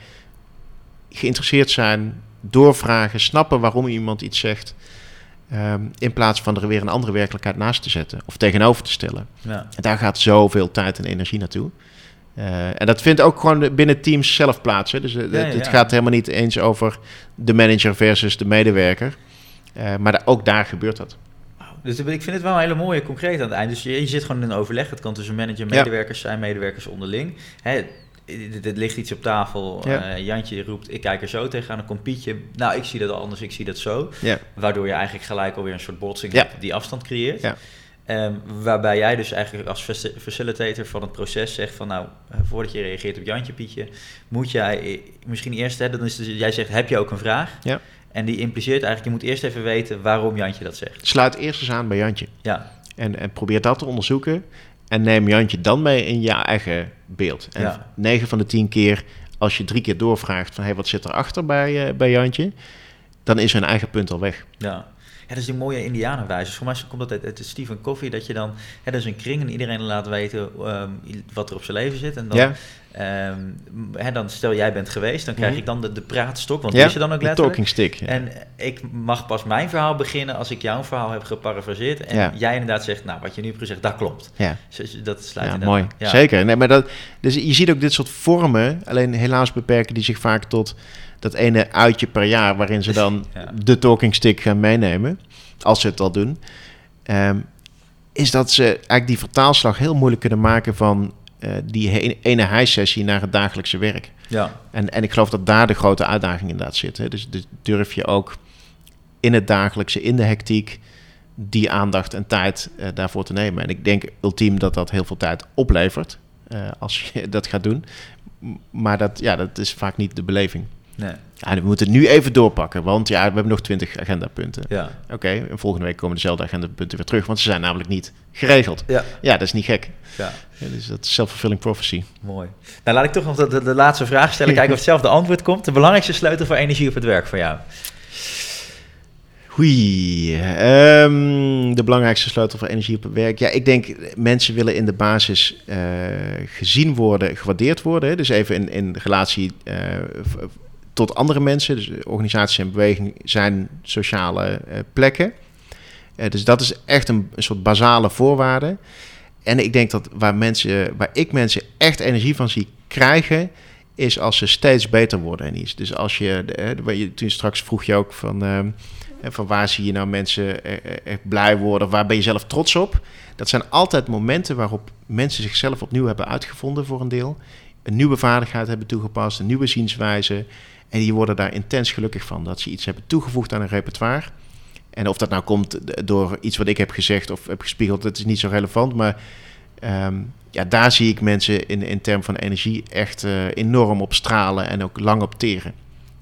geïnteresseerd zijn, doorvragen, snappen waarom iemand iets zegt. ehm, in plaats van er weer een andere werkelijkheid naast te zetten of tegenover te stellen. Ja. En daar gaat zoveel tijd en energie naartoe. Eh, en dat vindt ook gewoon binnen teams zelf plaats. Hè. Dus eh, Ja, het, het ja. gaat helemaal niet eens over de manager versus de medewerker. Eh, maar da- ook daar gebeurt dat. Dus ik vind het wel een hele mooie concreet aan het eind. Dus je, je zit gewoon in een overleg. Het kan tussen manager en Ja. medewerkers zijn, medewerkers onderling. Hè, er ligt iets op tafel. Ja. eh, Jantje roept, ik kijk er zo tegenaan. Dan komt Pietje, nou, ik zie dat anders, ik zie dat zo. Ja. Waardoor je eigenlijk gelijk alweer een soort botsing hebt die afstand creëert. Ja. Ehm, waarbij jij dus eigenlijk als faci- facilitator van het proces zegt van nou, eh, voordat je reageert op Jantje Pietje, moet jij misschien eerst, hè, dan is dus, jij zegt heb je ook een vraag? Ja. En die impliceert eigenlijk, je moet eerst even weten waarom Jantje dat zegt. Sluit eerst eens aan bij Jantje. Ja, En, en probeer dat te onderzoeken. En neem Jantje dan mee in je eigen beeld. En Ja. 9 van de 10 keer, als je drie keer doorvraagt van hey, wat zit erachter bij, eh, bij Jantje, dan is hun eigen punt al weg. ja. Dat is die mooie indianenwijze. Voor mij komt dat uit, uit Stephen Covey, dat je dan, hè, dat is een kring en iedereen laat weten ehm, wat er op zijn leven zit. En dan, ehm, hè, dan stel jij bent geweest, dan krijg Mhm. ik dan de, de praatstok, want ja die is er dan ook de letterlijk. talking stick. En ik mag pas mijn verhaal beginnen als ik jouw verhaal heb geparafraseerd. En Ja. jij inderdaad zegt, nou, wat je nu hebt gezegd, dat klopt. ja. Dat sluit Ja, mooi. Zeker. Nee, maar dat, dus je ziet ook dit soort vormen. Alleen helaas beperken die zich vaak tot dat ene uitje per jaar... waarin ze dan Ja. de talking stick gaan meenemen. Als ze het al doen. Ehm, is dat ze eigenlijk die vertaalslag heel moeilijk kunnen maken... van eh, die ene high-sessie naar het dagelijkse werk. Ja, En, en ik geloof dat daar de grote uitdaging inderdaad zit. Hè. Dus, dus durf je ook in het dagelijkse, in de hectiek... die aandacht en tijd eh, daarvoor te nemen. En ik denk ultiem dat dat heel veel tijd oplevert... eh, als je dat gaat doen. Maar dat, ja, dat is vaak niet de beleving. Nee. Ja, we moeten nu even doorpakken, want ja, we hebben nog 20 agendapunten. Ja. Oké, en volgende week komen dezelfde agendapunten weer terug, want ze zijn namelijk niet geregeld. Ja. Ja, dat is niet gek. Ja. Ja, dus dat is self-fulfilling prophecy. Mooi. Nou, laat ik toch nog de, de, de laatste vraag stellen. Kijken of hetzelfde antwoord komt. De belangrijkste sleutel voor energie op het werk voor jou? Hui, ehm, de belangrijkste sleutel voor energie op het werk. Ja, ik denk mensen willen in de basis eh, gezien worden, gewaardeerd worden. Dus even in, in relatie eh, tot andere mensen. Dus organisaties en beweging zijn sociale eh, plekken. Eh, dus dat is echt een, soort basale voorwaarde. En ik denk dat waar, mensen, waar ik mensen echt energie van zie krijgen, is als ze steeds beter worden en iets. Dus als je, waar je toen straks vroeg je ook van, ehm, van waar zie je nou mensen eh, eh, echt blij worden, waar ben je zelf trots op? Dat zijn altijd momenten waarop mensen zichzelf opnieuw hebben uitgevonden voor een deel, een nieuwe vaardigheid hebben toegepast, een nieuwe zienswijze, en die worden daar intens gelukkig van dat ze iets hebben toegevoegd aan een repertoire. En of dat nou komt door iets wat ik heb gezegd of heb gespiegeld, dat is niet zo relevant. Maar ehm, ja, daar zie ik mensen in, in termen van energie echt eh, enorm op stralen en ook lang op teren.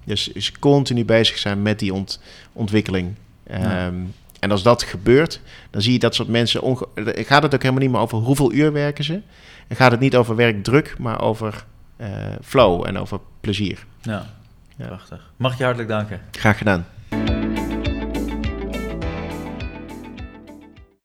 Dus, dus continu bezig zijn met die ont- ontwikkeling. Ehm, Ja. En als dat gebeurt, dan zie je dat soort mensen... onge- gaat het ook helemaal niet meer over hoeveel uur werken ze. En gaat het niet over werkdruk, maar over eh, flow en over plezier. Ja. Prachtig. Mag ik je hartelijk danken. Graag gedaan.